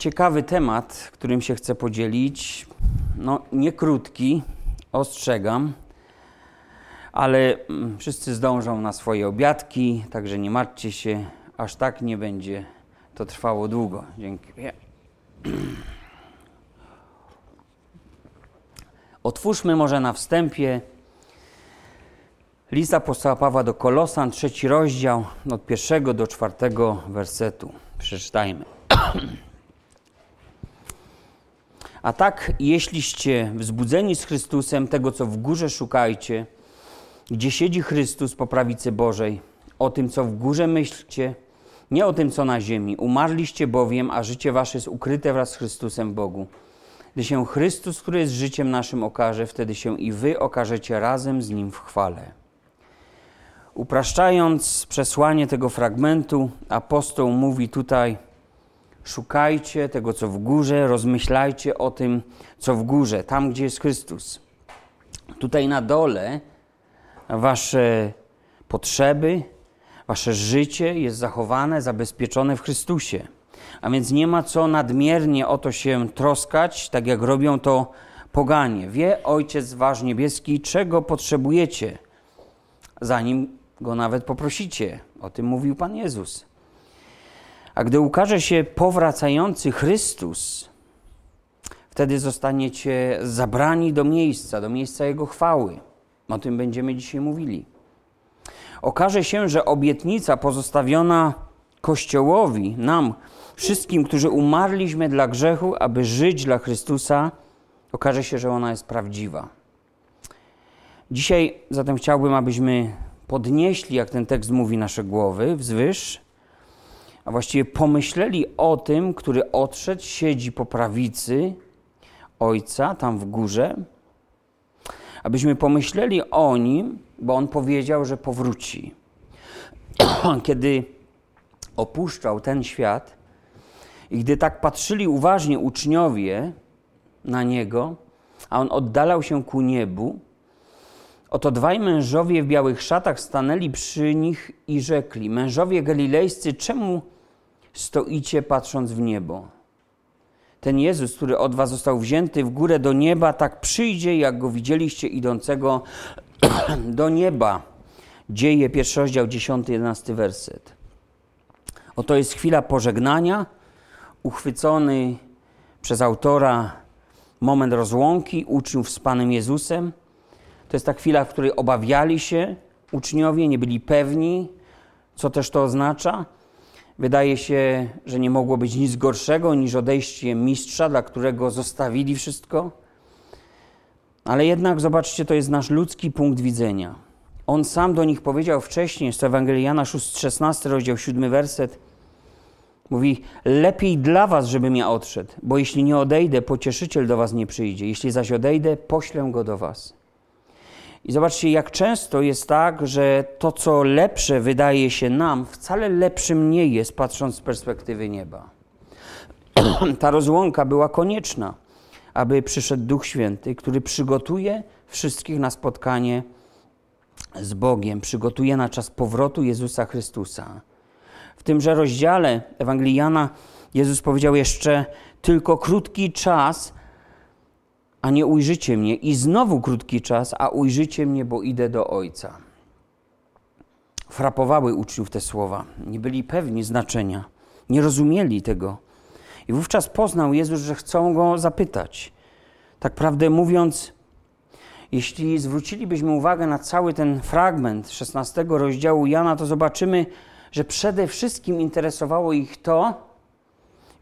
ciekawy temat, którym się chcę podzielić. No, nie krótki, ostrzegam, ale mm, wszyscy zdążą na swoje obiadki, także nie martwcie się, aż tak nie będzie to trwało długo. Dziękuję. Otwórzmy może na wstępie list apostoła Pawła do Kolosan, trzeci rozdział, od pierwszego do czwartego wersetu. Przeczytajmy. A tak, jeśliście wzbudzeni z Chrystusem, tego co w górze szukajcie, gdzie siedzi Chrystus po prawicy Bożej, o tym co w górze myślcie, nie o tym co na ziemi. Umarliście bowiem, a życie wasze jest ukryte wraz z Chrystusem w Bogu. Gdy się Chrystus, który jest życiem naszym, okaże, wtedy się i wy okażecie razem z Nim w chwale. Upraszczając przesłanie tego fragmentu, apostoł mówi tutaj, Szukajcie tego, co w górze, rozmyślajcie o tym, co w górze, tam, gdzie jest Chrystus. Tutaj na dole wasze potrzeby, wasze życie jest zachowane, zabezpieczone w Chrystusie. A więc nie ma co nadmiernie o to się troskać, tak jak robią to poganie. Wie Ojciec Wasz Niebieski, czego potrzebujecie, zanim Go nawet poprosicie. O tym mówił Pan Jezus. A gdy ukaże się powracający Chrystus, wtedy zostaniecie zabrani do miejsca, do miejsca Jego chwały. O tym będziemy dzisiaj mówili. Okaże się, że obietnica pozostawiona Kościołowi, nam, wszystkim, którzy umarliśmy dla grzechu, aby żyć dla Chrystusa, okaże się, że ona jest prawdziwa. Dzisiaj zatem chciałbym, abyśmy podnieśli, jak ten tekst mówi, nasze głowy wzwyż a właściwie pomyśleli o tym, który odszedł, siedzi po prawicy Ojca, tam w górze, abyśmy pomyśleli o nim, bo on powiedział, że powróci. Kiedy opuszczał ten świat i gdy tak patrzyli uważnie uczniowie na niego, a on oddalał się ku niebu, Oto dwaj mężowie w białych szatach stanęli przy nich i rzekli: Mężowie galilejscy, czemu stoicie patrząc w niebo? Ten Jezus, który od was został wzięty w górę do nieba, tak przyjdzie, jak go widzieliście idącego do nieba. Dzieje, pierwszy rozdział, 10, 11 werset. Oto jest chwila pożegnania, uchwycony przez autora moment rozłąki uczniów z Panem Jezusem. To jest ta chwila, w której obawiali się uczniowie, nie byli pewni, co też to oznacza. Wydaje się, że nie mogło być nic gorszego niż odejście mistrza, dla którego zostawili wszystko. Ale jednak zobaczcie, to jest nasz ludzki punkt widzenia. On sam do nich powiedział wcześniej, jest to Ewangeliana 16, rozdział 7, werset. Mówi, lepiej dla was, żebym ja odszedł, bo jeśli nie odejdę, pocieszyciel do was nie przyjdzie. Jeśli zaś odejdę, poślę go do was. I zobaczcie, jak często jest tak, że to, co lepsze wydaje się nam, wcale lepszym nie jest, patrząc z perspektywy nieba. Ta rozłąka była konieczna, aby przyszedł Duch Święty, który przygotuje wszystkich na spotkanie z Bogiem, przygotuje na czas powrotu Jezusa Chrystusa. W tymże rozdziale Ewangelii Jana Jezus powiedział jeszcze: Tylko krótki czas a nie ujrzycie mnie. I znowu krótki czas, a ujrzycie mnie, bo idę do Ojca. Frapowały uczniów te słowa. Nie byli pewni znaczenia. Nie rozumieli tego. I wówczas poznał Jezus, że chcą go zapytać. Tak prawdę mówiąc, jeśli zwrócilibyśmy uwagę na cały ten fragment 16 rozdziału Jana, to zobaczymy, że przede wszystkim interesowało ich to,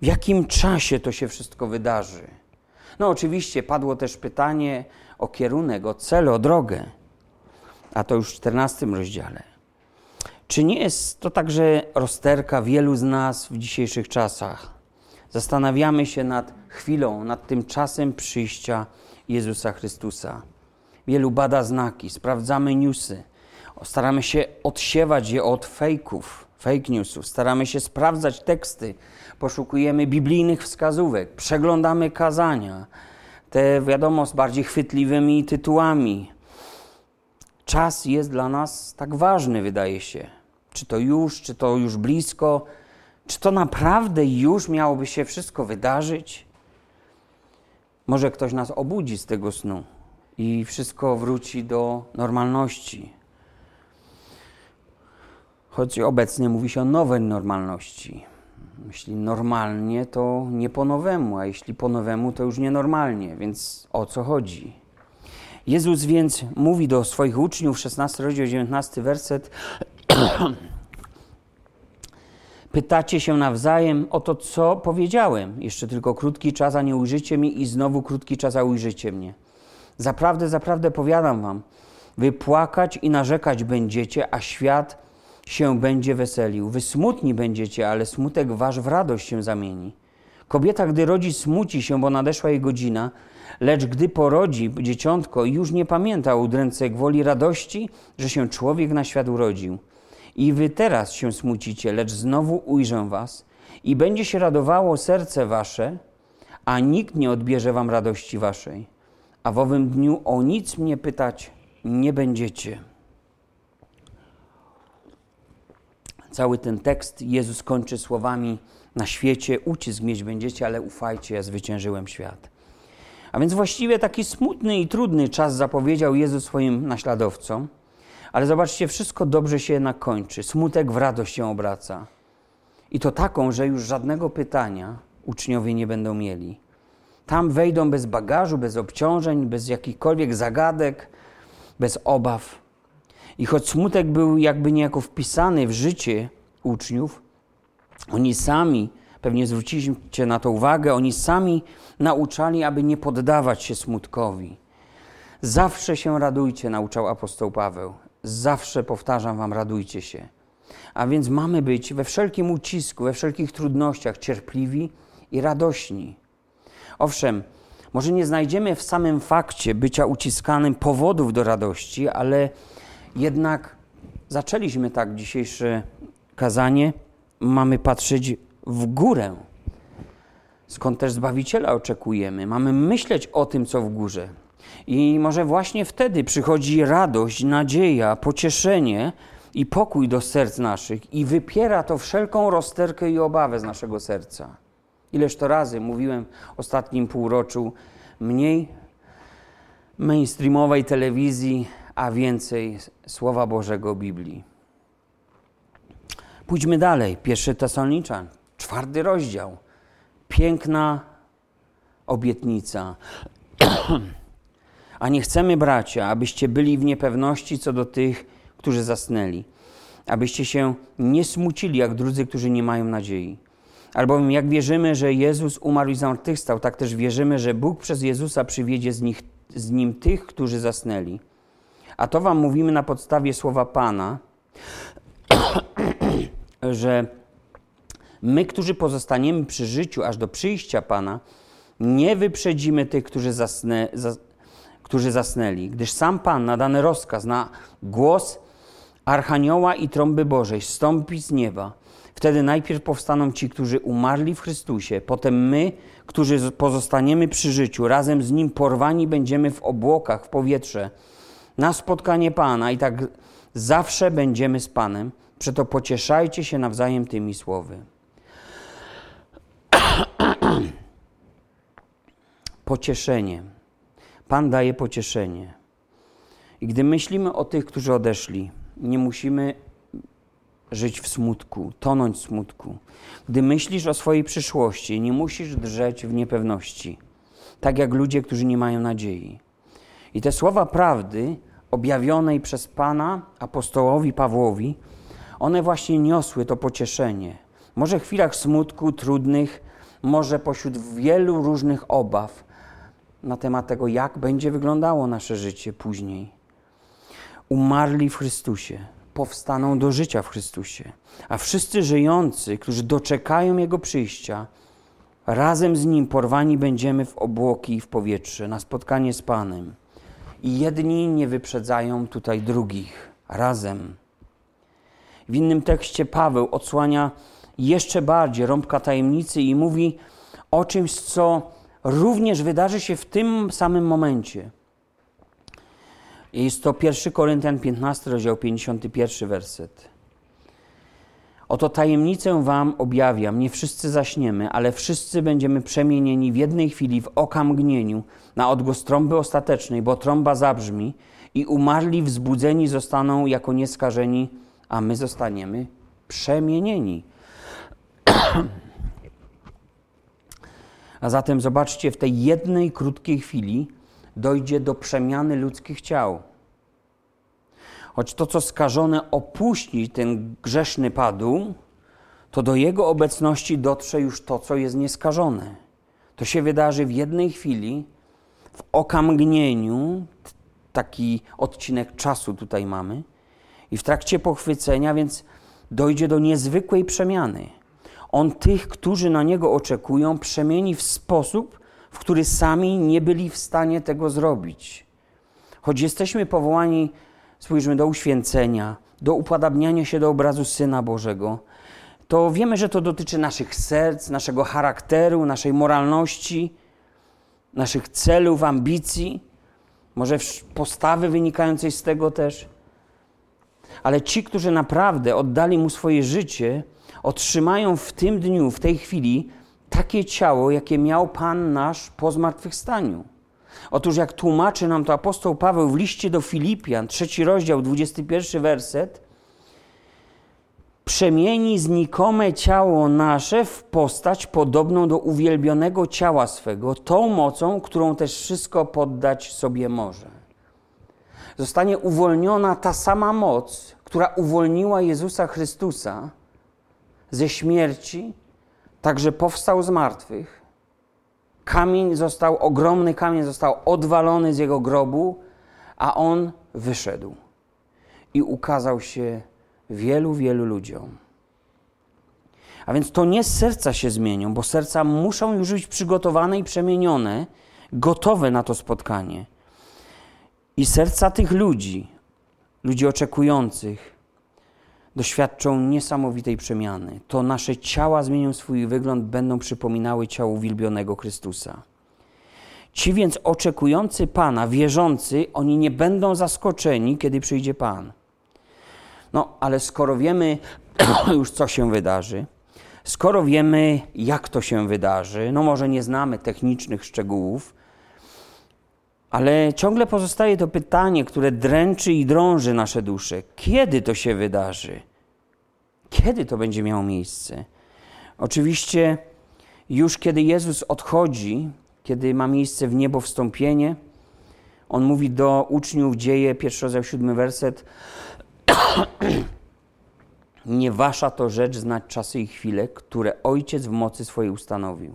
w jakim czasie to się wszystko wydarzy. No oczywiście padło też pytanie o kierunek, o cel, o drogę. A to już w 14 rozdziale. Czy nie jest to także rozterka wielu z nas w dzisiejszych czasach? Zastanawiamy się nad chwilą, nad tym czasem przyjścia Jezusa Chrystusa. Wielu bada znaki, sprawdzamy newsy, staramy się odsiewać je od fejków, fake newsów, staramy się sprawdzać teksty, poszukujemy biblijnych wskazówek, przeglądamy kazania, te wiadomo z bardziej chwytliwymi tytułami. Czas jest dla nas tak ważny, wydaje się. Czy to już, czy to już blisko, Czy to naprawdę już miałoby się wszystko wydarzyć? Może ktoś nas obudzi z tego snu i wszystko wróci do normalności. Choć obecnie mówi się o nowej normalności. Jeśli normalnie, to nie po nowemu, a jeśli po nowemu, to już nienormalnie. Więc o co chodzi? Jezus więc mówi do swoich uczniów, 16 rozdział, 19 werset. Pytacie się nawzajem o to, co powiedziałem. Jeszcze tylko krótki czas, a nie ujrzycie mi i znowu krótki czas, a ujrzycie mnie. Zaprawdę, zaprawdę powiadam wam, wy płakać i narzekać będziecie, a świat się będzie weselił. Wy smutni będziecie, ale smutek wasz w radość się zamieni. Kobieta, gdy rodzi, smuci się, bo nadeszła jej godzina, lecz gdy porodzi dzieciątko, już nie pamięta o udręce gwoli radości, że się człowiek na świat urodził. I wy teraz się smucicie, lecz znowu ujrzę was i będzie się radowało serce wasze, a nikt nie odbierze wam radości waszej. A w owym dniu o nic mnie pytać nie będziecie. Cały ten tekst Jezus kończy słowami: Na świecie ucisk mieć będziecie, ale ufajcie, ja zwyciężyłem świat. A więc właściwie taki smutny i trudny czas zapowiedział Jezus swoim naśladowcom. Ale zobaczcie, wszystko dobrze się jednak kończy. Smutek w radość się obraca. I to taką, że już żadnego pytania uczniowie nie będą mieli. Tam wejdą bez bagażu, bez obciążeń, bez jakichkolwiek zagadek, bez obaw. I choć smutek był jakby niejako wpisany w życie uczniów, oni sami, pewnie zwróciliście na to uwagę, oni sami nauczali, aby nie poddawać się smutkowi. Zawsze się radujcie, nauczał apostoł Paweł. Zawsze powtarzam wam, radujcie się. A więc mamy być we wszelkim ucisku, we wszelkich trudnościach cierpliwi i radośni. Owszem, może nie znajdziemy w samym fakcie bycia uciskanym powodów do radości, ale jednak zaczęliśmy tak dzisiejsze kazanie. Mamy patrzeć w górę, skąd też Zbawiciela oczekujemy. Mamy myśleć o tym, co w górze. I może właśnie wtedy przychodzi radość, nadzieja, pocieszenie i pokój do serc naszych i wypiera to wszelką rozterkę i obawę z naszego serca. Ileż to razy mówiłem w ostatnim półroczu, mniej mainstreamowej telewizji, a więcej Słowa Bożego Biblii. Pójdźmy dalej. Pierwszy Tesaloniczan, czwarty rozdział. Piękna obietnica. A nie chcemy, bracia, abyście byli w niepewności co do tych, którzy zasnęli, abyście się nie smucili jak drudzy, którzy nie mają nadziei. Albowiem jak wierzymy, że Jezus umarł i zmartwychwstał, tak też wierzymy, że Bóg przez Jezusa przywiedzie z, nich, z Nim tych, którzy zasnęli. A to wam mówimy na podstawie słowa Pana, że my, którzy pozostaniemy przy życiu aż do przyjścia Pana, nie wyprzedzimy tych, którzy, zasnę, którzy zasnęli, gdyż sam Pan na dany rozkaz, na głos Archanioła i trąby Bożej stąpi z nieba. Wtedy najpierw powstaną ci, którzy umarli w Chrystusie, potem my, którzy pozostaniemy przy życiu, razem z Nim porwani będziemy w obłokach, w powietrze, na spotkanie Pana i tak zawsze będziemy z Panem. Przeto pocieszajcie się nawzajem tymi słowy. Pocieszenie. Pan daje pocieszenie. I gdy myślimy o tych, którzy odeszli, nie musimy żyć w smutku, tonąć w smutku. Gdy myślisz o swojej przyszłości, nie musisz drżeć w niepewności, tak jak ludzie, którzy nie mają nadziei. I te słowa prawdy, objawionej przez Pana apostołowi Pawłowi, one właśnie niosły to pocieszenie. Może w chwilach smutku, trudnych, może pośród wielu różnych obaw, na temat tego, jak będzie wyglądało nasze życie później. Umarli w Chrystusie, powstaną do życia w Chrystusie, a wszyscy żyjący, którzy doczekają Jego przyjścia, razem z Nim porwani będziemy w obłoki i w powietrze na spotkanie z Panem. I jedni nie wyprzedzają tutaj drugich, razem. W innym tekście Paweł odsłania jeszcze bardziej rąbka tajemnicy i mówi o czymś, co również wydarzy się w tym samym momencie. Jest to 1 Koryntian 15, rozdział 51, werset. Oto tajemnicę wam objawiam, nie wszyscy zaśniemy, ale wszyscy będziemy przemienieni w jednej chwili, w okamgnieniu, na odgłos trąby ostatecznej, bo trąba zabrzmi i umarli wzbudzeni zostaną jako nieskażeni, a my zostaniemy przemienieni. A zatem zobaczcie, w tej jednej krótkiej chwili dojdzie do przemiany ludzkich ciał. Choć to, co skażone opuści ten grzeszny padł, to do jego obecności dotrze już to, co jest nieskażone. To się wydarzy w jednej chwili, w okamgnieniu, taki odcinek czasu tutaj mamy, i w trakcie pochwycenia, więc dojdzie do niezwykłej przemiany. On tych, którzy na niego oczekują, przemieni w sposób, w który sami nie byli w stanie tego zrobić. Choć jesteśmy powołani, spójrzmy, do uświęcenia, do upodabniania się do obrazu Syna Bożego, to wiemy, że to dotyczy naszych serc, naszego charakteru, naszej moralności, naszych celów, ambicji, może postawy wynikającej z tego też. Ale ci, którzy naprawdę oddali mu swoje życie, otrzymają w tym dniu, w tej chwili takie ciało, jakie miał Pan nasz po zmartwychwstaniu. Otóż jak tłumaczy nam to apostoł Paweł w liście do Filipian, trzeci rozdział, 21 werset, przemieni znikome ciało nasze w postać podobną do uwielbionego ciała swego, tą mocą, którą też wszystko poddać sobie może. Zostanie uwolniona ta sama moc, która uwolniła Jezusa Chrystusa ze śmierci, także powstał z martwych. Kamień został, ogromny kamień został odwalony z jego grobu, a on wyszedł i ukazał się wielu, wielu ludziom. A więc to nie serca się zmienią, bo serca muszą już być przygotowane i przemienione, gotowe na to spotkanie. I serca tych ludzi, ludzi oczekujących, doświadczą niesamowitej przemiany. To nasze ciała zmienią swój wygląd, będą przypominały ciało uwielbionego Chrystusa. Ci więc oczekujący Pana, wierzący, oni nie będą zaskoczeni, kiedy przyjdzie Pan. No, ale skoro wiemy już, co się wydarzy, skoro wiemy, jak to się wydarzy, no może nie znamy technicznych szczegółów, ale ciągle pozostaje to pytanie, które dręczy i drąży nasze dusze. Kiedy to się wydarzy? Kiedy to będzie miało miejsce? Oczywiście, już kiedy Jezus odchodzi, kiedy ma miejsce w niebo wstąpienie, on mówi do uczniów, dzieje, pierwszy rozdział, siódmy werset. Nie wasza to rzecz znać czasy i chwile, które Ojciec w mocy swojej ustanowił.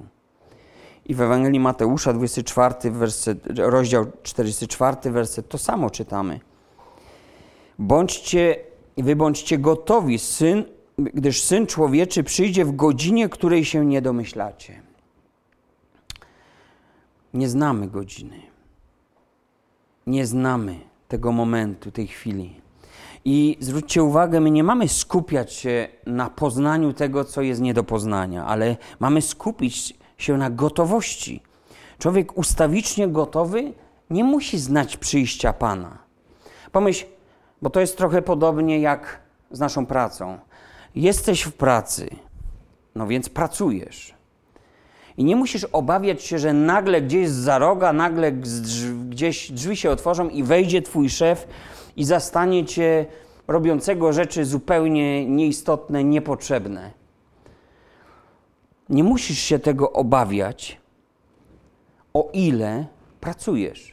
I w Ewangelii Mateusza, 24 werset, rozdział 44, werset, to samo czytamy. Bądźcie, wy bądźcie gotowi, syn, gdyż Syn Człowieczy przyjdzie w godzinie, której się nie domyślacie. Nie znamy godziny. Nie znamy tego momentu, tej chwili. I zwróćcie uwagę, my nie mamy skupiać się na poznaniu tego, co jest nie do poznania, ale mamy skupić się na gotowości. Człowiek ustawicznie gotowy nie musi znać przyjścia Pana. Pomyśl, bo to jest trochę podobnie jak z naszą pracą. Jesteś w pracy, no więc pracujesz. I nie musisz obawiać się, że nagle gdzieś za roga, nagle gdzieś drzwi się otworzą i wejdzie twój szef i zastanie cię robiącego rzeczy zupełnie nieistotne, niepotrzebne. Nie musisz się tego obawiać, o ile pracujesz.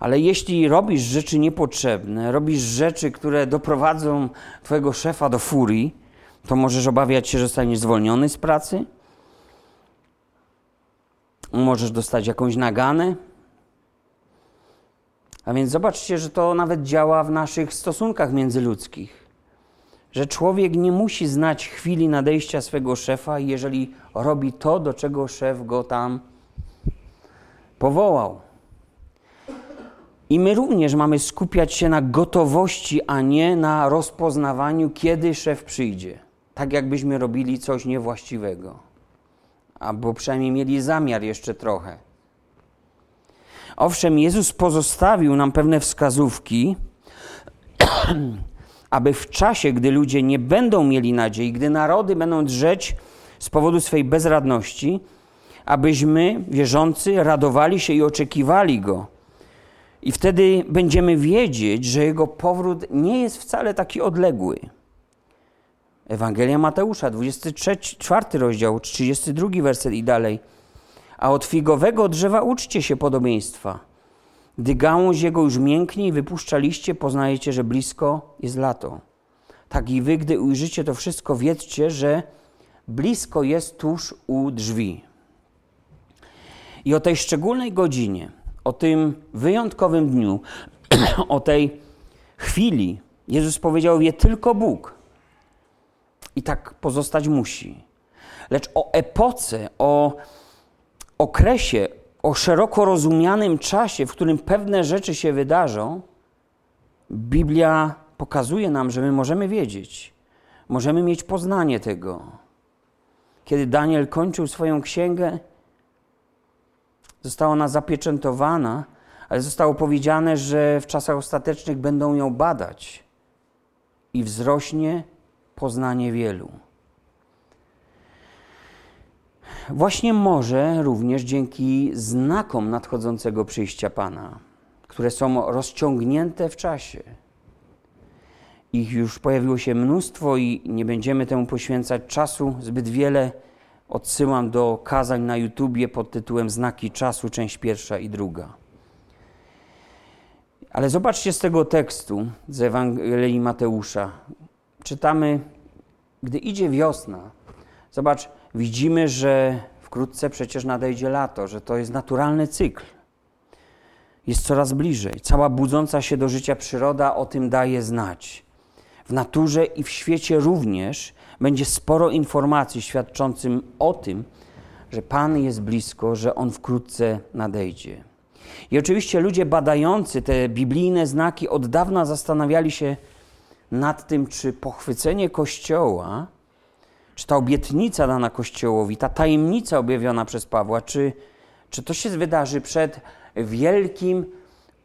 Ale jeśli robisz rzeczy niepotrzebne, robisz rzeczy, które doprowadzą twojego szefa do furii, to możesz obawiać się, że zostaniesz zwolniony z pracy. Możesz dostać jakąś naganę. A więc zobaczcie, że to nawet działa w naszych stosunkach międzyludzkich. Że człowiek nie musi znać chwili nadejścia swego szefa, jeżeli robi to, do czego szef go tam powołał. I my również mamy skupiać się na gotowości, a nie na rozpoznawaniu, kiedy szef przyjdzie. Tak jakbyśmy robili coś niewłaściwego. Albo przynajmniej mieli zamiar jeszcze trochę. Owszem, Jezus pozostawił nam pewne wskazówki, aby w czasie, gdy ludzie nie będą mieli nadziei, gdy narody będą drzeć z powodu swej bezradności, abyśmy, wierzący, radowali się i oczekiwali Go. I wtedy będziemy wiedzieć, że Jego powrót nie jest wcale taki odległy. Ewangelia Mateusza, 24 rozdział, 32 werset i dalej. A od figowego drzewa uczcie się podobieństwa. Gdy gałąź jego już mięknie i wypuszcza liście, poznajecie, że blisko jest lato. Tak i wy, gdy ujrzycie to wszystko, wiedzcie, że blisko jest tuż u drzwi. I o tej szczególnej godzinie, o tym wyjątkowym dniu, o tej chwili, Jezus powiedział: Wie tylko Bóg. I tak pozostać musi. Lecz o epoce, o okresie, o szeroko rozumianym czasie, w którym pewne rzeczy się wydarzą, Biblia pokazuje nam, że my możemy wiedzieć, możemy mieć poznanie tego. Kiedy Daniel kończył swoją księgę, została ona zapieczętowana, ale zostało powiedziane, że w czasach ostatecznych będą ją badać i wzrośnie poznanie wielu. Właśnie może również dzięki znakom nadchodzącego przyjścia Pana, które są rozciągnięte w czasie. Ich już pojawiło się mnóstwo i nie będziemy temu poświęcać czasu zbyt wiele. Odsyłam do kazań na YouTubie pod tytułem Znaki czasu, część pierwsza i druga. Ale zobaczcie z tego tekstu z Ewangelii Mateusza. Czytamy, gdy idzie wiosna. Zobacz, widzimy, że wkrótce przecież nadejdzie lato, że to jest naturalny cykl. Jest coraz bliżej. Cała budząca się do życia przyroda o tym daje znać. W naturze i w świecie również będzie sporo informacji świadczących o tym, że Pan jest blisko, że On wkrótce nadejdzie. I oczywiście ludzie badający te biblijne znaki od dawna zastanawiali się nad tym, czy pochwycenie Kościoła czy ta obietnica dana Kościołowi, ta tajemnica objawiona przez Pawła, czy, czy to się wydarzy przed wielkim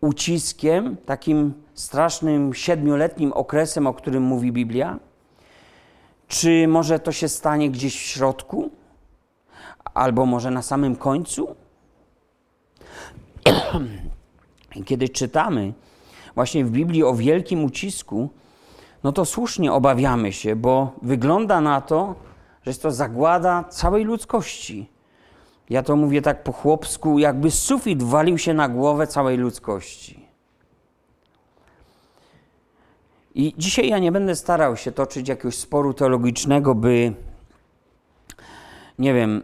uciskiem, takim strasznym siedmioletnim okresem, o którym mówi Biblia? Czy może to się stanie gdzieś w środku? Albo może na samym końcu? Kiedy czytamy właśnie w Biblii o wielkim ucisku, no to słusznie obawiamy się, bo wygląda na to, że jest to zagłada całej ludzkości. Ja to mówię tak po chłopsku, jakby sufit walił się na głowę całej ludzkości. I dzisiaj ja nie będę starał się toczyć jakiegoś sporu teologicznego, by, nie wiem,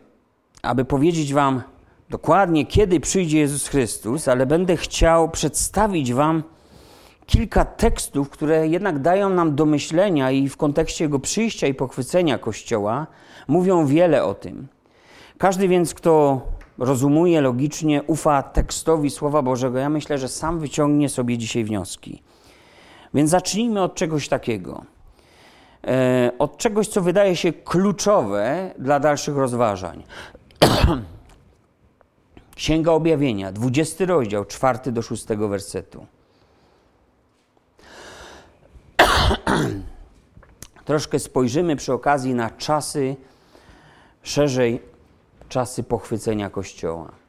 aby powiedzieć Wam dokładnie, kiedy przyjdzie Jezus Chrystus, ale będę chciał przedstawić Wam kilka tekstów, które jednak dają nam do myślenia i w kontekście jego przyjścia i pochwycenia Kościoła mówią wiele o tym. Każdy więc, kto rozumuje logicznie, ufa tekstowi Słowa Bożego, ja myślę, że sam wyciągnie sobie dzisiaj wnioski. Więc zacznijmy od czegoś takiego. E, od czegoś, co wydaje się kluczowe dla dalszych rozważań. Księga Objawienia, 20 rozdział, 4 do 6 wersetu. Troszkę spojrzymy przy okazji na czasy, szerzej czasy pochwycenia Kościoła.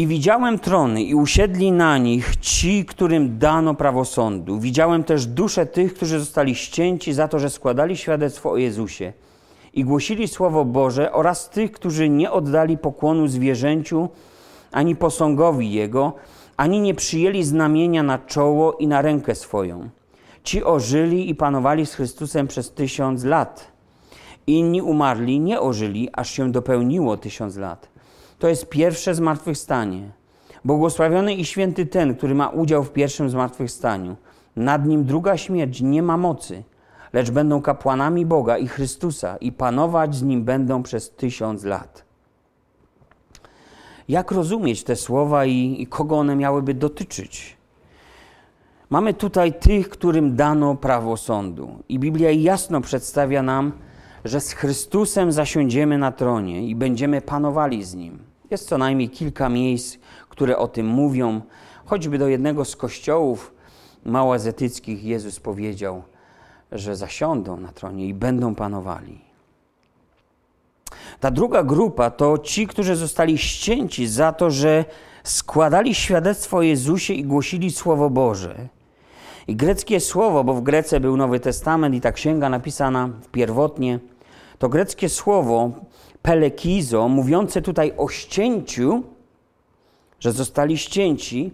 I widziałem trony, i usiedli na nich ci, którym dano prawo sądu. Widziałem też dusze tych, którzy zostali ścięci za to, że składali świadectwo o Jezusie i głosili Słowo Boże, oraz tych, którzy nie oddali pokłonu zwierzęciu ani posągowi Jego, ani nie przyjęli znamienia na czoło i na rękę swoją. Ci ożyli i panowali z Chrystusem przez tysiąc lat. Inni umarli, nie ożyli, aż się dopełniło tysiąc lat. To jest pierwsze zmartwychwstanie. Błogosławiony i święty ten, który ma udział w pierwszym zmartwychwstaniu. Nad nim druga śmierć nie ma mocy, lecz będą kapłanami Boga i Chrystusa i panować z nim będą przez tysiąc lat. Jak rozumieć te słowa i, i kogo one miałyby dotyczyć? Mamy tutaj tych, którym dano prawo sądu. I Biblia jasno przedstawia nam, że z Chrystusem zasiądziemy na tronie i będziemy panowali z Nim. Jest co najmniej kilka miejsc, które o tym mówią. Choćby do jednego z kościołów małazetyckich Jezus powiedział, że zasiądą na tronie i będą panowali. Ta druga grupa to ci, którzy zostali ścięci za to, że składali świadectwo o Jezusie i głosili Słowo Boże. I greckie słowo, bo w Grece był Nowy Testament i ta księga napisana pierwotnie, to greckie słowo pelekizo, mówiące tutaj o ścięciu, że zostali ścięci,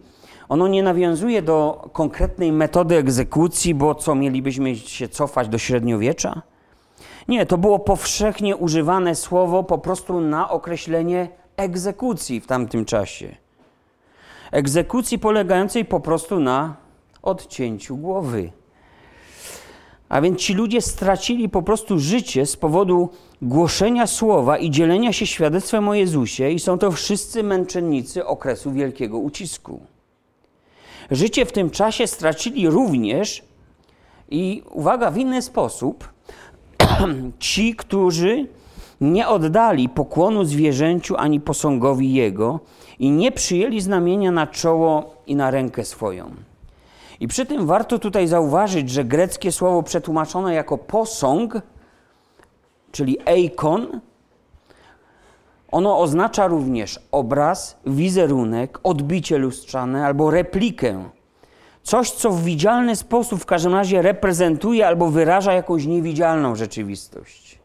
ono nie nawiązuje do konkretnej metody egzekucji, bo co, mielibyśmy się cofać do średniowiecza? Nie, to było powszechnie używane słowo po prostu na określenie egzekucji w tamtym czasie. Egzekucji polegającej po prostu na odcięciu głowy. A więc ci ludzie stracili po prostu życie z powodu głoszenia słowa i dzielenia się świadectwem o Jezusie, i są to wszyscy męczennicy okresu wielkiego ucisku. Życie w tym czasie stracili również, i uwaga, w inny sposób, ci, którzy nie oddali pokłonu zwierzęciu ani posągowi jego i nie przyjęli znamienia na czoło i na rękę swoją. I przy tym warto tutaj zauważyć, że greckie słowo przetłumaczone jako posąg, czyli eikon, ono oznacza również obraz, wizerunek, odbicie lustrzane albo replikę. Coś, co w widzialny sposób w każdym razie reprezentuje albo wyraża jakąś niewidzialną rzeczywistość.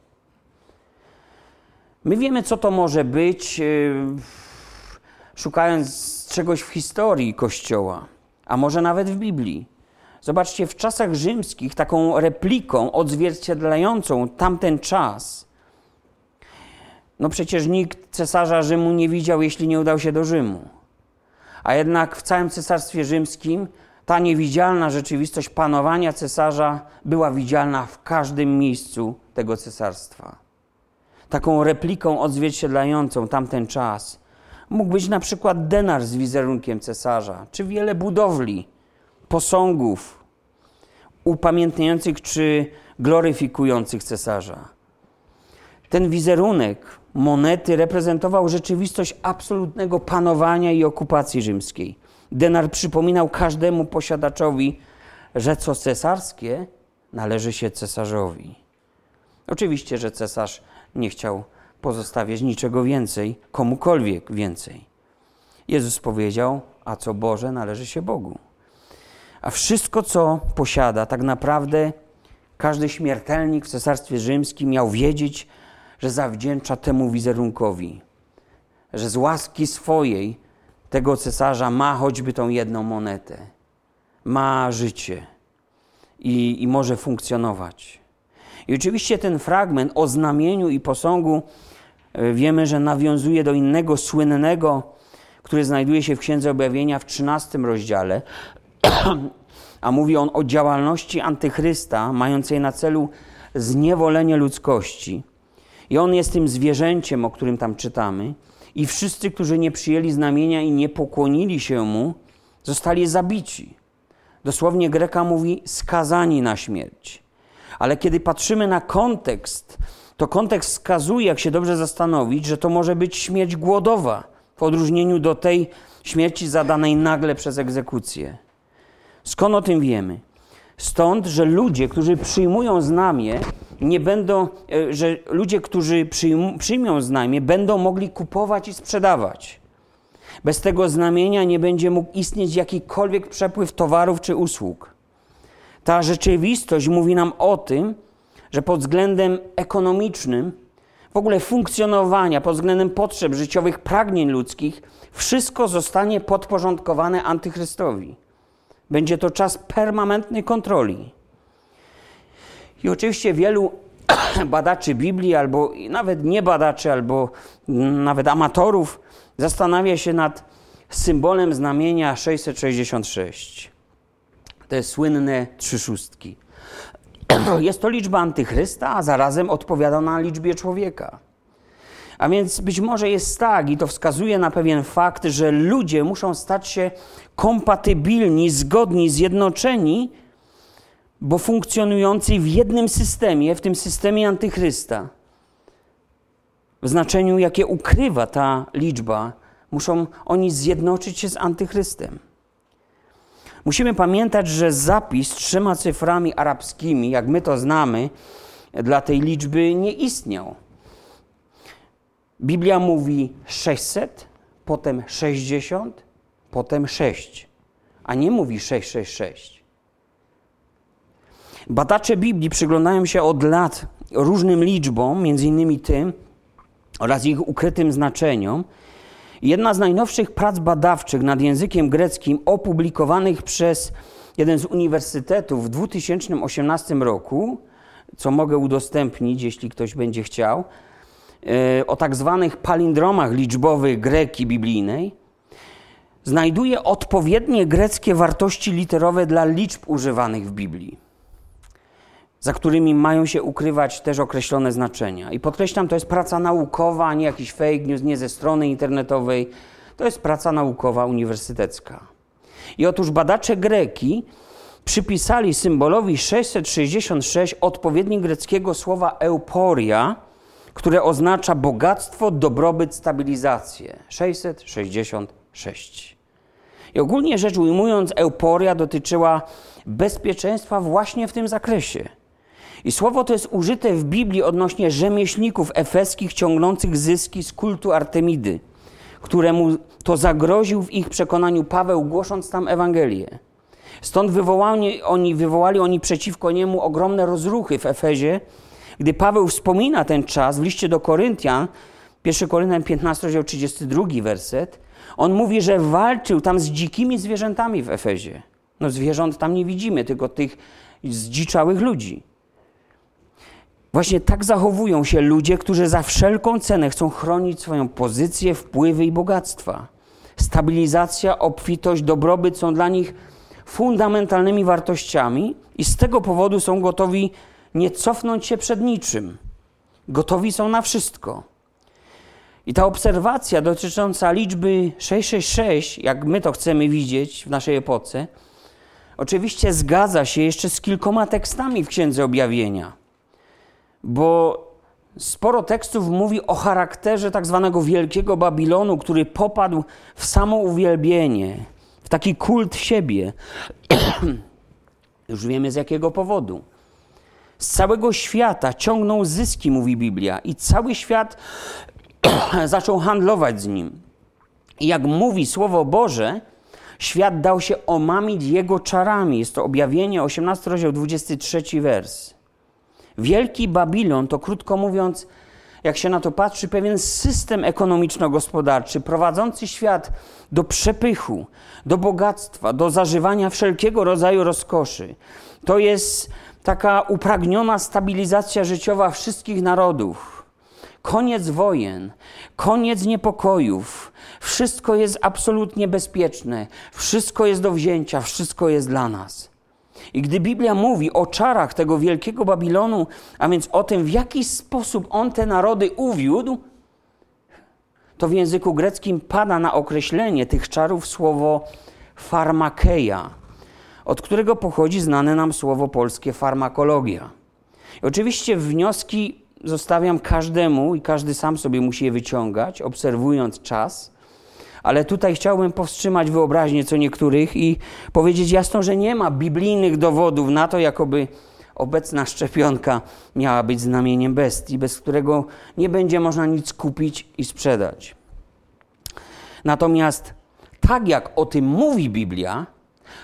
My wiemy, co to może być, yy, szukając czegoś w historii Kościoła a może nawet w Biblii. Zobaczcie, w czasach rzymskich taką repliką odzwierciedlającą tamten czas, no przecież nikt cesarza Rzymu nie widział, jeśli nie udał się do Rzymu. A jednak w całym cesarstwie rzymskim ta niewidzialna rzeczywistość panowania cesarza była widzialna w każdym miejscu tego cesarstwa. Taką repliką odzwierciedlającą tamten czas Mógł być na przykład denar z wizerunkiem cesarza, czy wiele budowli, posągów upamiętniających czy gloryfikujących cesarza. Ten wizerunek monety reprezentował rzeczywistość absolutnego panowania i okupacji rzymskiej. Denar przypominał każdemu posiadaczowi, że co cesarskie należy się cesarzowi. Oczywiście, że cesarz nie chciał pozostawiać niczego więcej, komukolwiek więcej. Jezus powiedział, a co Boże należy się Bogu. A wszystko, co posiada, tak naprawdę każdy śmiertelnik w Cesarstwie Rzymskim miał wiedzieć, że zawdzięcza temu wizerunkowi, że z łaski swojej tego cesarza ma choćby tą jedną monetę, ma życie i, i może funkcjonować. I oczywiście ten fragment o znamieniu i posągu wiemy, że nawiązuje do innego słynnego, który znajduje się w Księdze Objawienia w 13 rozdziale, a mówi on o działalności antychrysta, mającej na celu zniewolenie ludzkości. I on jest tym zwierzęciem, o którym tam czytamy. I wszyscy, którzy nie przyjęli znamienia i nie pokłonili się mu, zostali zabici. Dosłownie Greka mówi skazani na śmierć. Ale kiedy patrzymy na kontekst to kontekst wskazuje, jak się dobrze zastanowić, że to może być śmierć głodowa, w odróżnieniu do tej śmierci zadanej nagle przez egzekucję. Skąd o tym wiemy? Stąd, że ludzie, którzy przyjmują znamie, nie będą, e, że ludzie, którzy przyjm, przyjmą znamie, będą mogli kupować i sprzedawać. Bez tego znamienia nie będzie mógł istnieć jakikolwiek przepływ towarów czy usług. Ta rzeczywistość mówi nam o tym, że pod względem ekonomicznym, w ogóle funkcjonowania, pod względem potrzeb życiowych, pragnień ludzkich, wszystko zostanie podporządkowane antychrystowi. Będzie to czas permanentnej kontroli. I oczywiście wielu badaczy Biblii, albo nawet nie badaczy, albo nawet amatorów, zastanawia się nad symbolem znamienia 666. Te słynne trzy szóstki. Jest to liczba antychrysta, a zarazem odpowiada na liczbie człowieka. A więc być może jest tak, i to wskazuje na pewien fakt, że ludzie muszą stać się kompatybilni, zgodni, zjednoczeni, bo funkcjonujący w jednym systemie, w tym systemie antychrysta, w znaczeniu, jakie ukrywa ta liczba, muszą oni zjednoczyć się z antychrystem. Musimy pamiętać, że zapis trzema cyframi arabskimi, jak my to znamy, dla tej liczby nie istniał. Biblia mówi 600, potem 60, potem 6, a nie mówi 666. Badacze Biblii przyglądają się od lat różnym liczbom, między innymi tym, oraz ich ukrytym znaczeniom. Jedna z najnowszych prac badawczych nad językiem greckim, opublikowanych przez jeden z uniwersytetów w 2018 roku, co mogę udostępnić, jeśli ktoś będzie chciał, e, o tak zwanych palindromach liczbowych greki biblijnej, znajduje odpowiednie greckie wartości literowe dla liczb używanych w Biblii za którymi mają się ukrywać też określone znaczenia. I podkreślam, to jest praca naukowa, a nie jakiś fake news, nie ze strony internetowej. To jest praca naukowa uniwersytecka. I otóż badacze greki przypisali symbolowi 666 odpowiednik greckiego słowa euporia, które oznacza bogactwo, dobrobyt, stabilizację. 666. I ogólnie rzecz ujmując, euporia dotyczyła bezpieczeństwa właśnie w tym zakresie. I słowo to jest użyte w Biblii odnośnie rzemieślników efeskich ciągnących zyski z kultu Artemidy, któremu to zagroził w ich przekonaniu Paweł, głosząc tam Ewangelię. Stąd wywołali oni, wywołali oni przeciwko niemu ogromne rozruchy w Efezie. Gdy Paweł wspomina ten czas w liście do Koryntian, 1 Koryntian 15, rozdział 32 werset, on mówi, że walczył tam z dzikimi zwierzętami w Efezie. No zwierząt tam nie widzimy, tylko tych zdziczałych ludzi. Właśnie tak zachowują się ludzie, którzy za wszelką cenę chcą chronić swoją pozycję, wpływy i bogactwa. Stabilizacja, obfitość, dobrobyt są dla nich fundamentalnymi wartościami i z tego powodu są gotowi nie cofnąć się przed niczym. Gotowi są na wszystko. I ta obserwacja dotycząca liczby 666, jak my to chcemy widzieć w naszej epoce, oczywiście zgadza się jeszcze z kilkoma tekstami w Księdze Objawienia bo sporo tekstów mówi o charakterze tak zwanego Wielkiego Babilonu, który popadł w samo uwielbienie, w taki kult siebie. Już wiemy z jakiego powodu. Z całego świata ciągnął zyski, mówi Biblia, i cały świat zaczął handlować z nim. I jak mówi Słowo Boże, świat dał się omamić jego czarami. Jest to objawienie, 18 rozdział, 23 wers. Wielki Babilon to krótko mówiąc, jak się na to patrzy, pewien system ekonomiczno-gospodarczy prowadzący świat do przepychu, do bogactwa, do zażywania wszelkiego rodzaju rozkoszy. To jest taka upragniona stabilizacja życiowa wszystkich narodów. Koniec wojen, koniec niepokojów. Wszystko jest absolutnie bezpieczne, wszystko jest do wzięcia, wszystko jest dla nas. I gdy Biblia mówi o czarach tego wielkiego Babilonu, a więc o tym, w jaki sposób on te narody uwiódł, to w języku greckim pada na określenie tych czarów słowo farmakeia, od którego pochodzi znane nam słowo polskie farmakologia. I oczywiście wnioski zostawiam każdemu i każdy sam sobie musi je wyciągać, obserwując czas ale tutaj chciałbym powstrzymać wyobraźnię co niektórych i powiedzieć jasno, że nie ma biblijnych dowodów na to, jakoby obecna szczepionka miała być znamieniem bestii, bez którego nie będzie można nic kupić i sprzedać. Natomiast tak jak o tym mówi Biblia,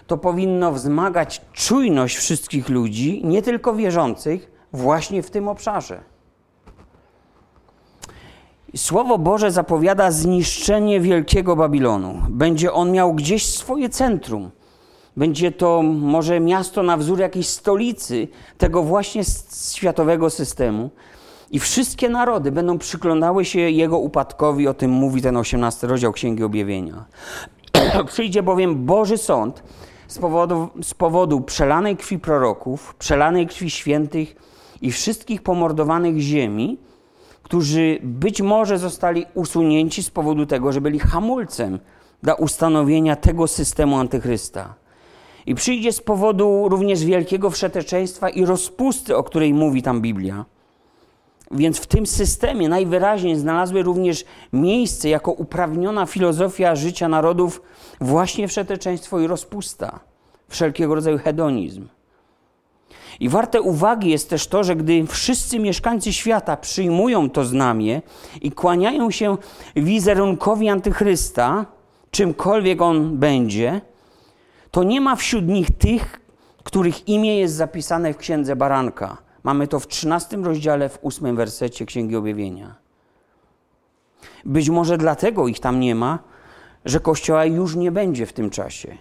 to powinno wzmagać czujność wszystkich ludzi, nie tylko wierzących, właśnie w tym obszarze. Słowo Boże zapowiada zniszczenie wielkiego Babilonu. Będzie on miał gdzieś swoje centrum. Będzie to może miasto na wzór jakiejś stolicy tego właśnie światowego systemu. I wszystkie narody będą przyglądały się jego upadkowi, o tym mówi ten 18 rozdział Księgi Objawienia. Przyjdzie bowiem Boży Sąd z powodu, z powodu przelanej krwi proroków, przelanej krwi świętych i wszystkich pomordowanych ziemi, którzy być może zostali usunięci z powodu tego, że byli hamulcem dla ustanowienia tego systemu antychrysta. I przyjdzie z powodu również wielkiego wszeteczeństwa i rozpusty, o której mówi tam Biblia. Więc w tym systemie najwyraźniej znalazły również miejsce jako uprawniona filozofia życia narodów właśnie wszeteczeństwo i rozpusta. wszelkiego rodzaju hedonizm. I warte uwagi jest też to, że gdy wszyscy mieszkańcy świata przyjmują to znamię i kłaniają się wizerunkowi antychrysta, czymkolwiek on będzie, to nie ma wśród nich tych, których imię jest zapisane w Księdze Baranka. Mamy to w 13 rozdziale, w 8 wersecie Księgi Objawienia. Być może dlatego ich tam nie ma, że Kościoła już nie będzie w tym czasie.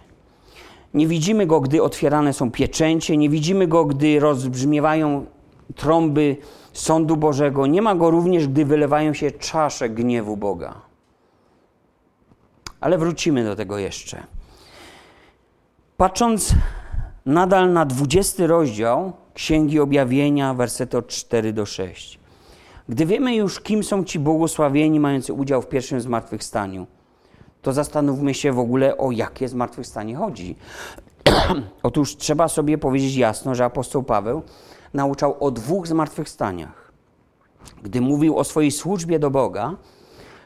Nie widzimy go, gdy otwierane są pieczęcie, nie widzimy go, gdy rozbrzmiewają trąby sądu Bożego, nie ma go również, gdy wylewają się czasze gniewu Boga. Ale wrócimy do tego jeszcze. Patrząc nadal na 20 rozdział Księgi Objawienia, wersety od 4 do 6. Gdy wiemy już, kim są ci błogosławieni mający udział w pierwszym zmartwychwstaniu, to zastanówmy się w ogóle, o jakie zmartwychwstanie chodzi. Otóż trzeba sobie powiedzieć jasno, że apostoł Paweł nauczał o dwóch zmartwychwstaniach. Gdy mówił o swojej służbie do Boga,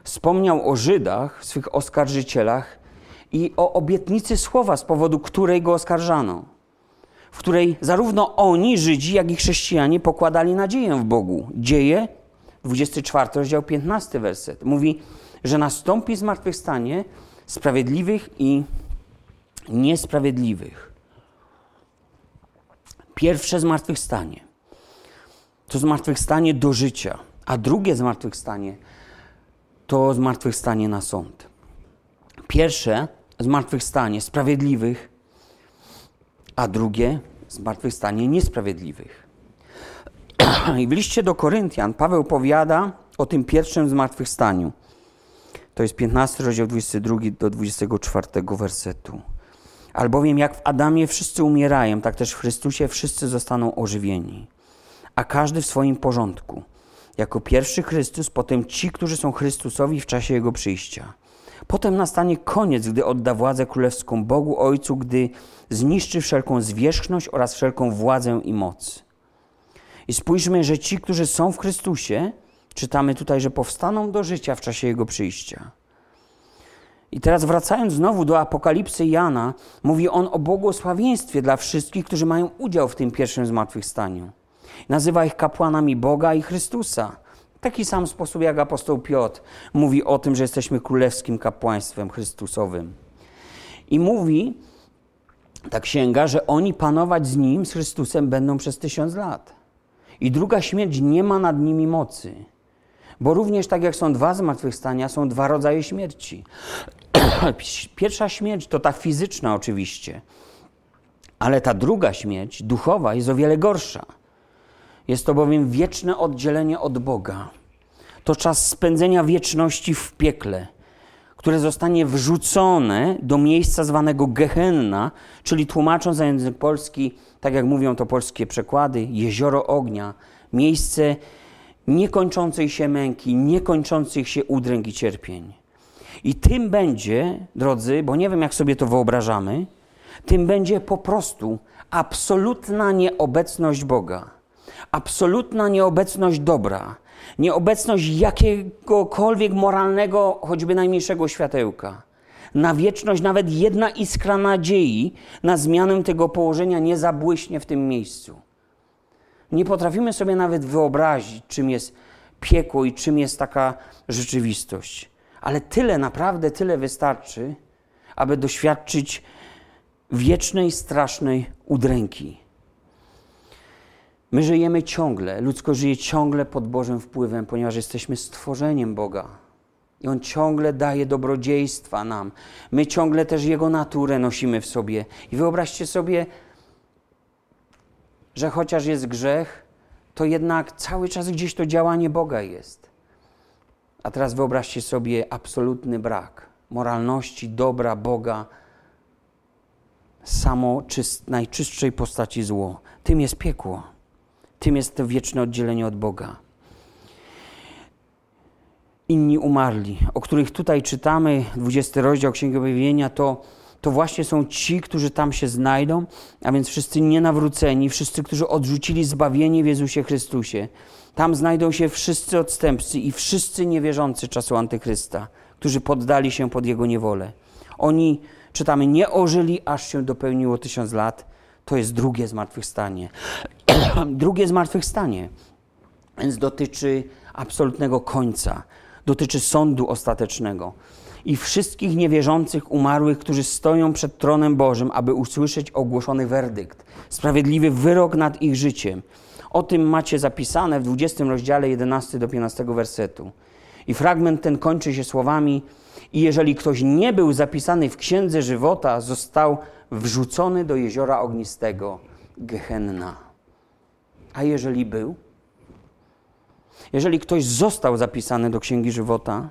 wspomniał o Żydach, swych oskarżycielach i o obietnicy słowa, z powodu której go oskarżano, w której zarówno oni, Żydzi, jak i chrześcijanie pokładali nadzieję w Bogu. Dzieje, 24 rozdział, 15 werset. Mówi, że nastąpi zmartwychwstanie sprawiedliwych i niesprawiedliwych. Pierwsze zmartwychwstanie to zmartwychwstanie do życia, a drugie zmartwychwstanie to zmartwychwstanie na sąd. Pierwsze zmartwychwstanie sprawiedliwych, a drugie zmartwychwstanie niesprawiedliwych. I w liście do Koryntian Paweł powiada o tym pierwszym zmartwychwstaniu. To jest 15 rozdział 22 do 24 wersetu. Albowiem jak w Adamie wszyscy umierają, tak też w Chrystusie wszyscy zostaną ożywieni. A każdy w swoim porządku. Jako pierwszy Chrystus, potem ci, którzy są Chrystusowi w czasie Jego przyjścia. Potem nastanie koniec, gdy odda władzę królewską Bogu Ojcu, gdy zniszczy wszelką zwierzchność oraz wszelką władzę i moc. I spójrzmy, że ci, którzy są w Chrystusie, czytamy tutaj, że powstaną do życia w czasie Jego przyjścia. I teraz wracając znowu do Apokalipsy Jana, mówi on o błogosławieństwie dla wszystkich, którzy mają udział w tym pierwszym zmartwychwstaniu. Nazywa ich kapłanami Boga i Chrystusa. Taki sam sposób jak apostoł Piotr mówi o tym, że jesteśmy królewskim kapłaństwem Chrystusowym. I mówi ta księga, że oni panować z Nim, z Chrystusem, będą przez tysiąc lat. I druga śmierć nie ma nad nimi mocy. Bo również tak jak są dwa zmartwychwstania, są dwa rodzaje śmierci. Pierwsza śmierć to ta fizyczna oczywiście, ale ta druga śmierć, duchowa, jest o wiele gorsza. Jest to bowiem wieczne oddzielenie od Boga. To czas spędzenia wieczności w piekle, które zostanie wrzucone do miejsca zwanego Gehenna, czyli tłumacząc na język polski, tak jak mówią to polskie przekłady, jezioro ognia, miejsce niekończącej się męki, niekończących się udręk i cierpień. I tym będzie, drodzy, bo nie wiem jak sobie to wyobrażamy, tym będzie po prostu absolutna nieobecność Boga, absolutna nieobecność dobra, nieobecność jakiegokolwiek moralnego, choćby najmniejszego światełka. Na wieczność nawet jedna iskra nadziei na zmianę tego położenia nie zabłyśnie w tym miejscu. Nie potrafimy sobie nawet wyobrazić, czym jest piekło i czym jest taka rzeczywistość. Ale tyle, naprawdę tyle wystarczy, aby doświadczyć wiecznej, strasznej udręki. My żyjemy ciągle, ludzko żyje ciągle pod Bożym wpływem, ponieważ jesteśmy stworzeniem Boga. I On ciągle daje dobrodziejstwa nam. My ciągle też Jego naturę nosimy w sobie. I wyobraźcie sobie, że chociaż jest grzech, to jednak cały czas gdzieś to działanie Boga jest. A teraz wyobraźcie sobie absolutny brak moralności, dobra Boga, samo czyst, najczystszej postaci zło. Tym jest piekło. Tym jest to wieczne oddzielenie od Boga. Inni umarli, o których tutaj czytamy, 20 rozdział Księgi Objawienia, to to właśnie są ci, którzy tam się znajdą, a więc wszyscy nienawróceni, wszyscy, którzy odrzucili zbawienie w Jezusie Chrystusie. Tam znajdą się wszyscy odstępcy i wszyscy niewierzący czasu Antychrysta, którzy poddali się pod Jego niewolę. Oni czytamy, nie ożyli, aż się dopełniło tysiąc lat. To jest drugie zmartwychwstanie. drugie zmartwychwstanie, więc dotyczy absolutnego końca, dotyczy sądu ostatecznego i wszystkich niewierzących umarłych, którzy stoją przed tronem Bożym, aby usłyszeć ogłoszony werdykt, sprawiedliwy wyrok nad ich życiem. O tym macie zapisane w 20 rozdziale 11 do 15 wersetu. I fragment ten kończy się słowami: I jeżeli ktoś nie był zapisany w księdze żywota, został wrzucony do jeziora ognistego, Gehenna. A jeżeli był? Jeżeli ktoś został zapisany do księgi żywota,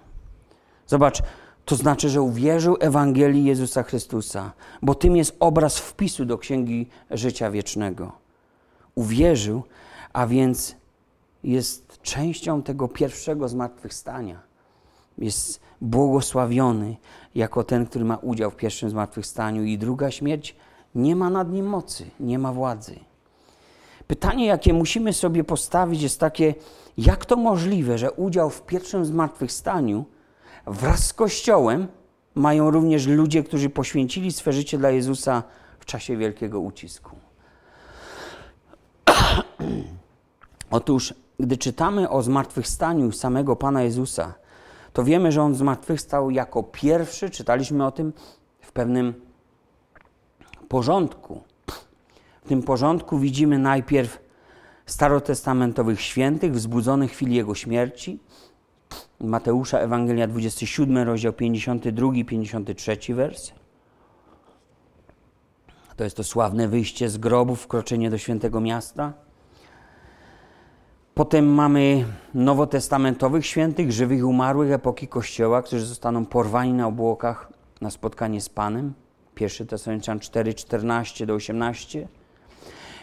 zobacz, to znaczy, że uwierzył Ewangelii Jezusa Chrystusa, bo tym jest obraz wpisu do księgi życia wiecznego. Uwierzył, a więc jest częścią tego pierwszego zmartwychwstania. Jest błogosławiony jako ten, który ma udział w pierwszym zmartwychwstaniu, i druga śmierć nie ma nad nim mocy, nie ma władzy. Pytanie, jakie musimy sobie postawić, jest takie: jak to możliwe, że udział w pierwszym zmartwychwstaniu wraz z Kościołem mają również ludzie, którzy poświęcili swe życie dla Jezusa w czasie wielkiego ucisku? Otóż, gdy czytamy o zmartwychwstaniu samego Pana Jezusa, to wiemy, że On zmartwychwstał jako pierwszy, czytaliśmy o tym w pewnym porządku. W tym porządku widzimy najpierw starotestamentowych świętych wzbudzonych w chwili Jego śmierci. Mateusza Ewangelia 27, rozdział 52, 53 wers. To jest to sławne wyjście z grobów, wkroczenie do świętego miasta. Potem mamy nowotestamentowych świętych, żywych i umarłych epoki Kościoła, którzy zostaną porwani na obłokach na spotkanie z Panem. 1 Tesaloniczan 4, 14 do 18.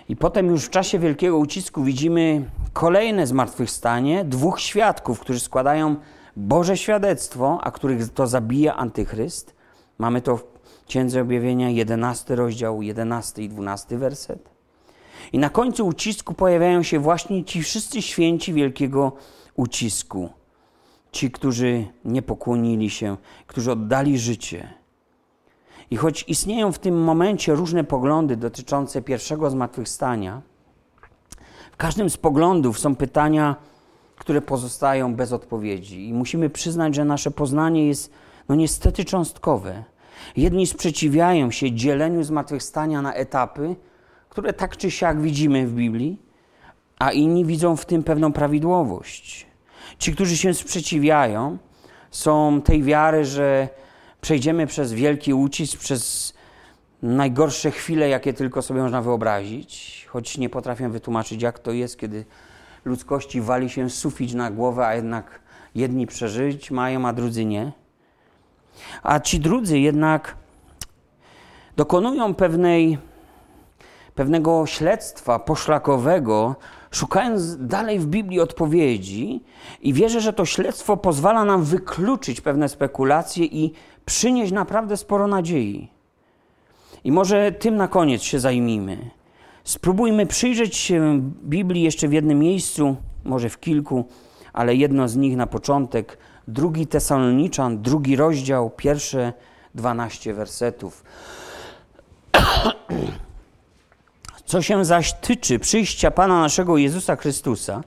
I potem już w czasie wielkiego ucisku widzimy kolejne zmartwychwstanie dwóch świadków, którzy składają Boże świadectwo, a których to zabija antychryst. Mamy to w Księdze Objawienia 11 rozdział, 11 i 12 werset. I na końcu ucisku pojawiają się właśnie ci wszyscy święci wielkiego ucisku. Ci, którzy nie pokłonili się, którzy oddali życie. I choć istnieją w tym momencie różne poglądy dotyczące pierwszego zmartwychwstania, w każdym z poglądów są pytania, które pozostają bez odpowiedzi. I musimy przyznać, że nasze poznanie jest no niestety cząstkowe. Jedni sprzeciwiają się dzieleniu zmartwychwstania na etapy, które tak czy siak widzimy w Biblii, a inni widzą w tym pewną prawidłowość. Ci, którzy się sprzeciwiają, są tej wiary, że przejdziemy przez wielki ucisk, przez najgorsze chwile, jakie tylko sobie można wyobrazić, choć nie potrafię wytłumaczyć, jak to jest, kiedy ludzkości wali się sufit na głowę, a jednak jedni przeżyć mają, a drudzy nie. A ci drudzy jednak dokonują pewnej pewnego śledztwa poszlakowego, szukając dalej w Biblii odpowiedzi, i wierzę, że to śledztwo pozwala nam wykluczyć pewne spekulacje i przynieść naprawdę sporo nadziei. I może tym na koniec się zajmijmy. Spróbujmy przyjrzeć się Biblii jeszcze w jednym miejscu, może w kilku, ale jedno z nich na początek. Drugi Tesaloniczan, drugi rozdział, pierwsze dwanaście wersetów. Co się zaś tyczy przyjścia Pana naszego Jezusa Chrystusa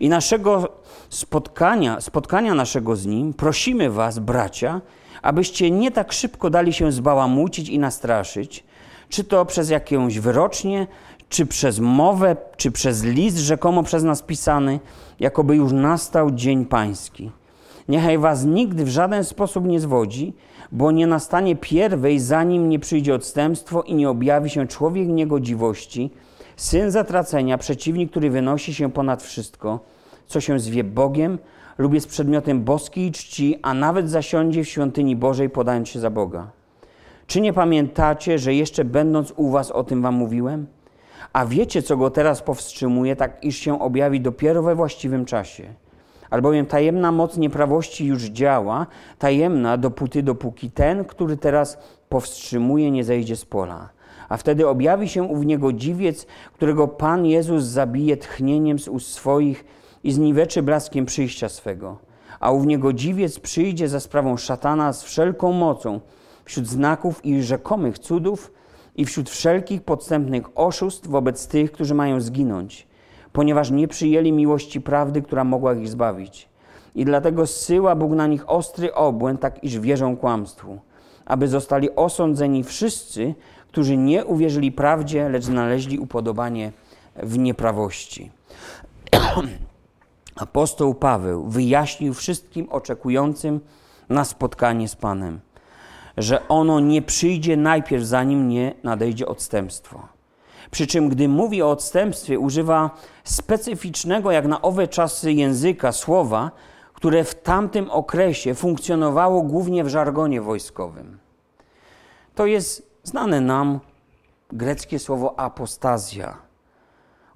i naszego spotkania, spotkania naszego z Nim, prosimy Was, bracia, abyście nie tak szybko dali się zbałamucić i nastraszyć, czy to przez jakąś wyrocznie, czy przez mowę, czy przez list rzekomo przez nas pisany, jakoby już nastał dzień pański. Niechaj was nigdy w żaden sposób nie zwodzi, bo nie nastanie pierwej, zanim nie przyjdzie odstępstwo i nie objawi się człowiek niegodziwości, syn zatracenia, przeciwnik, który wynosi się ponad wszystko, co się zwie Bogiem lub jest przedmiotem boskiej czci, a nawet zasiądzie w świątyni Bożej, podając się za Boga. Czy nie pamiętacie, że jeszcze będąc u was o tym wam mówiłem? A wiecie, co go teraz powstrzymuje, tak iż się objawi dopiero we właściwym czasie – albowiem tajemna moc nieprawości już działa, tajemna dopóty, dopóki ten, który teraz powstrzymuje, nie zejdzie z pola. A wtedy objawi się ów niego dziwiec, którego Pan Jezus zabije tchnieniem z ust swoich i zniweczy blaskiem przyjścia swego. A ów niego dziwiec przyjdzie za sprawą szatana z wszelką mocą wśród znaków i rzekomych cudów i wśród wszelkich podstępnych oszustw wobec tych, którzy mają zginąć, ponieważ nie przyjęli miłości prawdy, która mogła ich zbawić. I dlatego zsyła Bóg na nich ostry obłęd, tak iż wierzą kłamstwu, aby zostali osądzeni wszyscy, którzy nie uwierzyli prawdzie, lecz znaleźli upodobanie w nieprawości. Apostoł Paweł wyjaśnił wszystkim oczekującym na spotkanie z Panem, że ono nie przyjdzie najpierw, zanim nie nadejdzie odstępstwo. Przy czym, gdy mówi o odstępstwie, używa specyficznego, jak na owe czasy języka, słowa, które w tamtym okresie funkcjonowało głównie w żargonie wojskowym. To jest znane nam greckie słowo apostazja.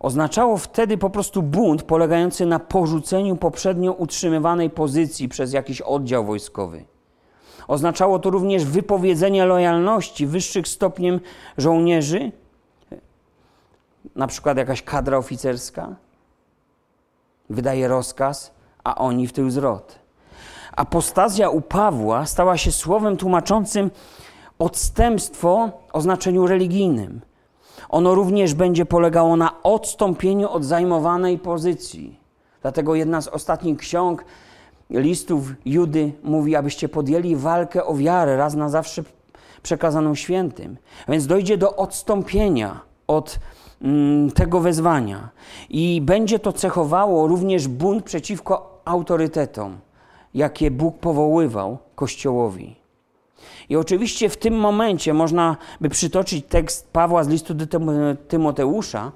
Oznaczało wtedy po prostu bunt polegający na porzuceniu poprzednio utrzymywanej pozycji przez jakiś oddział wojskowy. Oznaczało to również wypowiedzenie lojalności wyższych stopniem żołnierzy, na przykład jakaś kadra oficerska wydaje rozkaz, a oni w tył zwrot. Apostazja u Pawła stała się słowem tłumaczącym odstępstwo o znaczeniu religijnym. Ono również będzie polegało na odstąpieniu od zajmowanej pozycji. Dlatego jedna z ostatnich ksiąg listów Judy mówi, abyście podjęli walkę o wiarę raz na zawsze przekazaną świętym. A więc dojdzie do odstąpienia od tego wezwania. I będzie to cechowało również bunt przeciwko autorytetom, jakie Bóg powoływał Kościołowi. I oczywiście w tym momencie można by przytoczyć tekst Pawła z listu do Tymoteusza.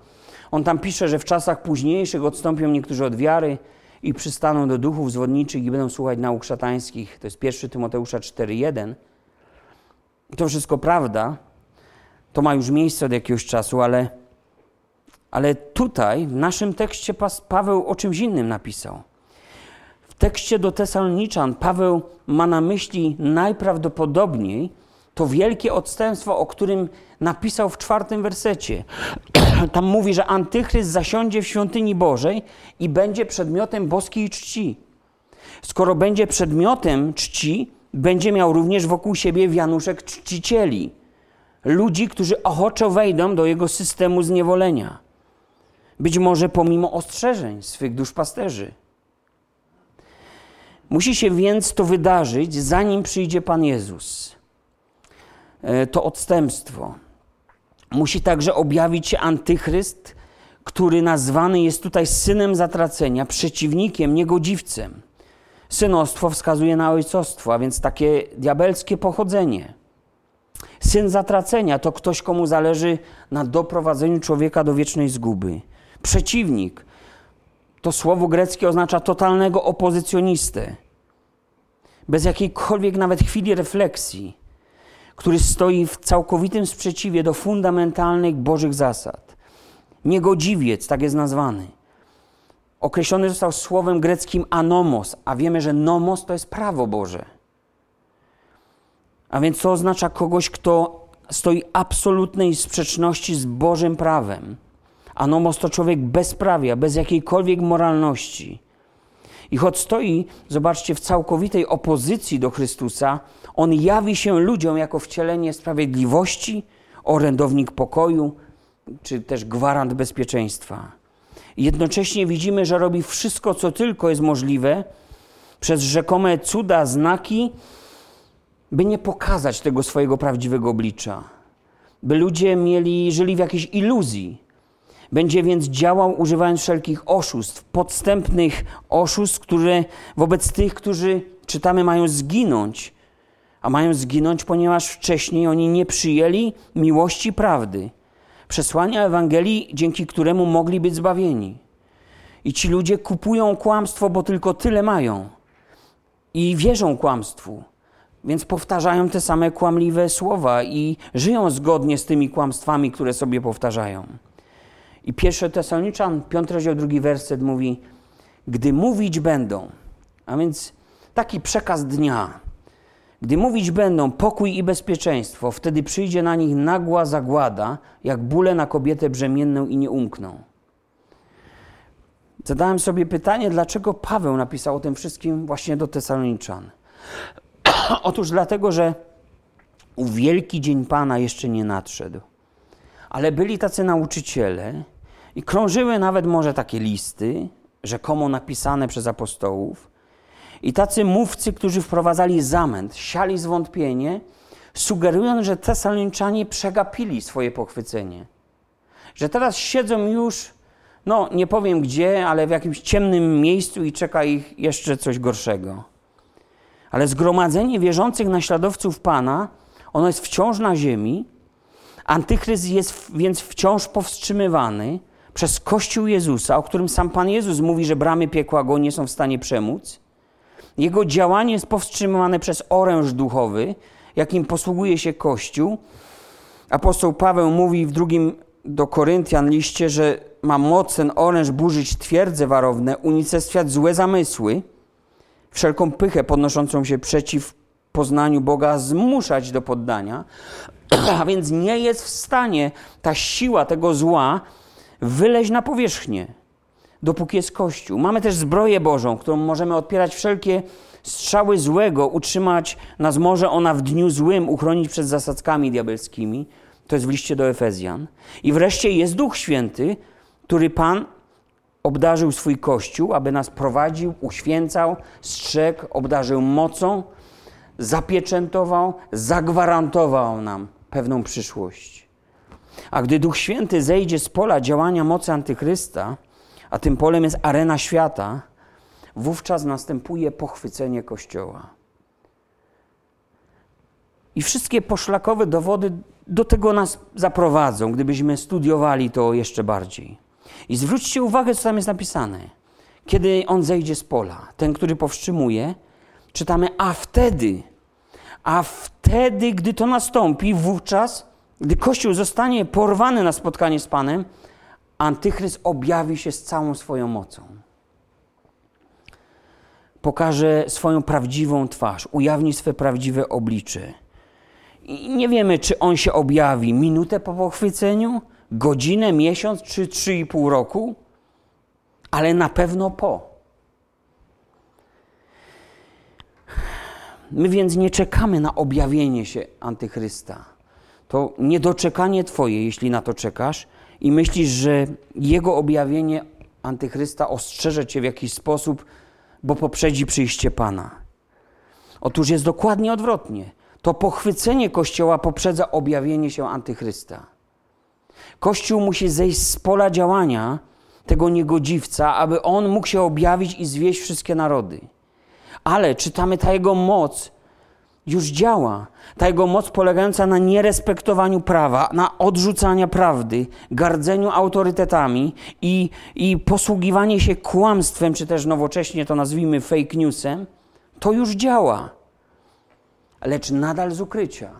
On tam pisze, że w czasach późniejszych odstąpią niektórzy od wiary i przystaną do duchów zwodniczych i będą słuchać nauk szatańskich. To jest 1 Tymoteusza 4:1. To wszystko prawda. To ma już miejsce od jakiegoś czasu, ale, ale tutaj w naszym tekście Paweł o czymś innym napisał tekście do Tesaloniczan Paweł ma na myśli najprawdopodobniej to wielkie odstępstwo, o którym napisał w czwartym wersecie. Tam mówi, że antychryst zasiądzie w świątyni Bożej i będzie przedmiotem boskiej czci. Skoro będzie przedmiotem czci, będzie miał również wokół siebie wianuszek czcicieli. Ludzi, którzy ochoczo wejdą do jego systemu zniewolenia. Być może pomimo ostrzeżeń swych duszpasterzy. Musi się więc to wydarzyć, zanim przyjdzie Pan Jezus. E, to odstępstwo. Musi także objawić się antychryst, który nazwany jest tutaj synem zatracenia, przeciwnikiem, niegodziwcem. Synostwo wskazuje na ojcostwo, a więc takie diabelskie pochodzenie. Syn zatracenia to ktoś, komu zależy na doprowadzeniu człowieka do wiecznej zguby. Przeciwnik to słowo greckie oznacza totalnego opozycjonistę bez jakiejkolwiek nawet chwili refleksji, który stoi w całkowitym sprzeciwie do fundamentalnych Bożych zasad. Niegodziwiec, tak jest nazwany. Określony został słowem greckim anomos, a wiemy, że nomos to jest prawo Boże. A więc to oznacza kogoś, kto stoi absolutnej sprzeczności z Bożym prawem. Anomos to człowiek bezprawia, bez jakiejkolwiek moralności i choć stoi, zobaczcie, w całkowitej opozycji do Chrystusa, on jawi się ludziom jako wcielenie sprawiedliwości, orędownik pokoju, czy też gwarant bezpieczeństwa. Jednocześnie widzimy, że robi wszystko, co tylko jest możliwe, przez rzekome cuda, znaki, by nie pokazać tego swojego prawdziwego oblicza. By ludzie mieli, żyli w jakiejś iluzji, będzie więc działał używając wszelkich oszustw, podstępnych oszustw, które wobec tych, którzy czytamy, mają zginąć. A mają zginąć, ponieważ wcześniej oni nie przyjęli miłości prawdy, przesłania Ewangelii, dzięki któremu mogli być zbawieni. I ci ludzie kupują kłamstwo, bo tylko tyle mają. I wierzą kłamstwu. Więc powtarzają te same kłamliwe słowa i żyją zgodnie z tymi kłamstwami, które sobie powtarzają. I pierwszy Tesaloniczan, piąty rozdział, drugi werset mówi, gdy mówić będą, a więc taki przekaz dnia, gdy mówić będą pokój i bezpieczeństwo, wtedy przyjdzie na nich nagła zagłada, jak bóle na kobietę brzemienną i nie umkną. Zadałem sobie pytanie, dlaczego Paweł napisał o tym wszystkim właśnie do Tesaloniczan. Otóż dlatego, że U wielki dzień Pana jeszcze nie nadszedł. Ale byli tacy nauczyciele i krążyły nawet może takie listy, rzekomo napisane przez apostołów. I tacy mówcy, którzy wprowadzali zamęt, siali zwątpienie, sugerując, że Tesaloniczanie przegapili swoje pochwycenie. Że teraz siedzą już, no nie powiem gdzie, ale w jakimś ciemnym miejscu i czeka ich jeszcze coś gorszego. Ale zgromadzenie wierzących naśladowców Pana, ono jest wciąż na ziemi. Antychryst jest więc wciąż powstrzymywany przez Kościół Jezusa, o którym sam Pan Jezus mówi, że bramy piekła go nie są w stanie przemóc. Jego działanie jest powstrzymywane przez oręż duchowy, jakim posługuje się Kościół. Apostoł Paweł mówi w drugim do Koryntian liście, że ma moc ten oręż burzyć twierdze warowne, unicestwiać złe zamysły, wszelką pychę podnoszącą się przeciw poznaniu Boga zmuszać do poddania, a więc nie jest w stanie ta siła tego zła wyleźć na powierzchnię, dopóki jest Kościół. Mamy też zbroję Bożą, którą możemy odpierać wszelkie strzały złego, utrzymać nas może ona w dniu złym, uchronić przed zasadzkami diabelskimi. To jest w liście do Efezjan. I wreszcie jest Duch Święty, który Pan obdarzył swój Kościół, aby nas prowadził, uświęcał, strzegł, obdarzył mocą, zapieczętował, zagwarantował nam pewną przyszłość. A gdy Duch Święty zejdzie z pola działania mocy Antychrysta, a tym polem jest arena świata, wówczas następuje pochwycenie Kościoła. I wszystkie poszlakowe dowody do tego nas zaprowadzą, gdybyśmy studiowali to jeszcze bardziej. I zwróćcie uwagę, co tam jest napisane. Kiedy on zejdzie z pola, ten, który powstrzymuje, czytamy, a wtedy, a wtedy, gdy to nastąpi, wówczas, gdy Kościół zostanie porwany na spotkanie z Panem, Antychryst objawi się z całą swoją mocą. Pokaże swoją prawdziwą twarz, ujawni swe prawdziwe oblicze. I nie wiemy, czy on się objawi minutę po pochwyceniu, godzinę, miesiąc czy trzy i pół roku, ale na pewno po. My więc nie czekamy na objawienie się Antychrysta. To niedoczekanie Twoje, jeśli na to czekasz i myślisz, że Jego objawienie Antychrysta ostrzeże Cię w jakiś sposób, bo poprzedzi przyjście Pana. Otóż jest dokładnie odwrotnie. To pochwycenie Kościoła poprzedza objawienie się Antychrysta. Kościół musi zejść z pola działania tego niegodziwca, aby on mógł się objawić i zwieść wszystkie narody. Ale czytamy, ta jego moc już działa. Ta jego moc polegająca na nierespektowaniu prawa, na odrzucaniu prawdy, gardzeniu autorytetami i, i posługiwanie się kłamstwem, czy też nowocześnie to nazwijmy fake newsem, to już działa. Lecz nadal z ukrycia.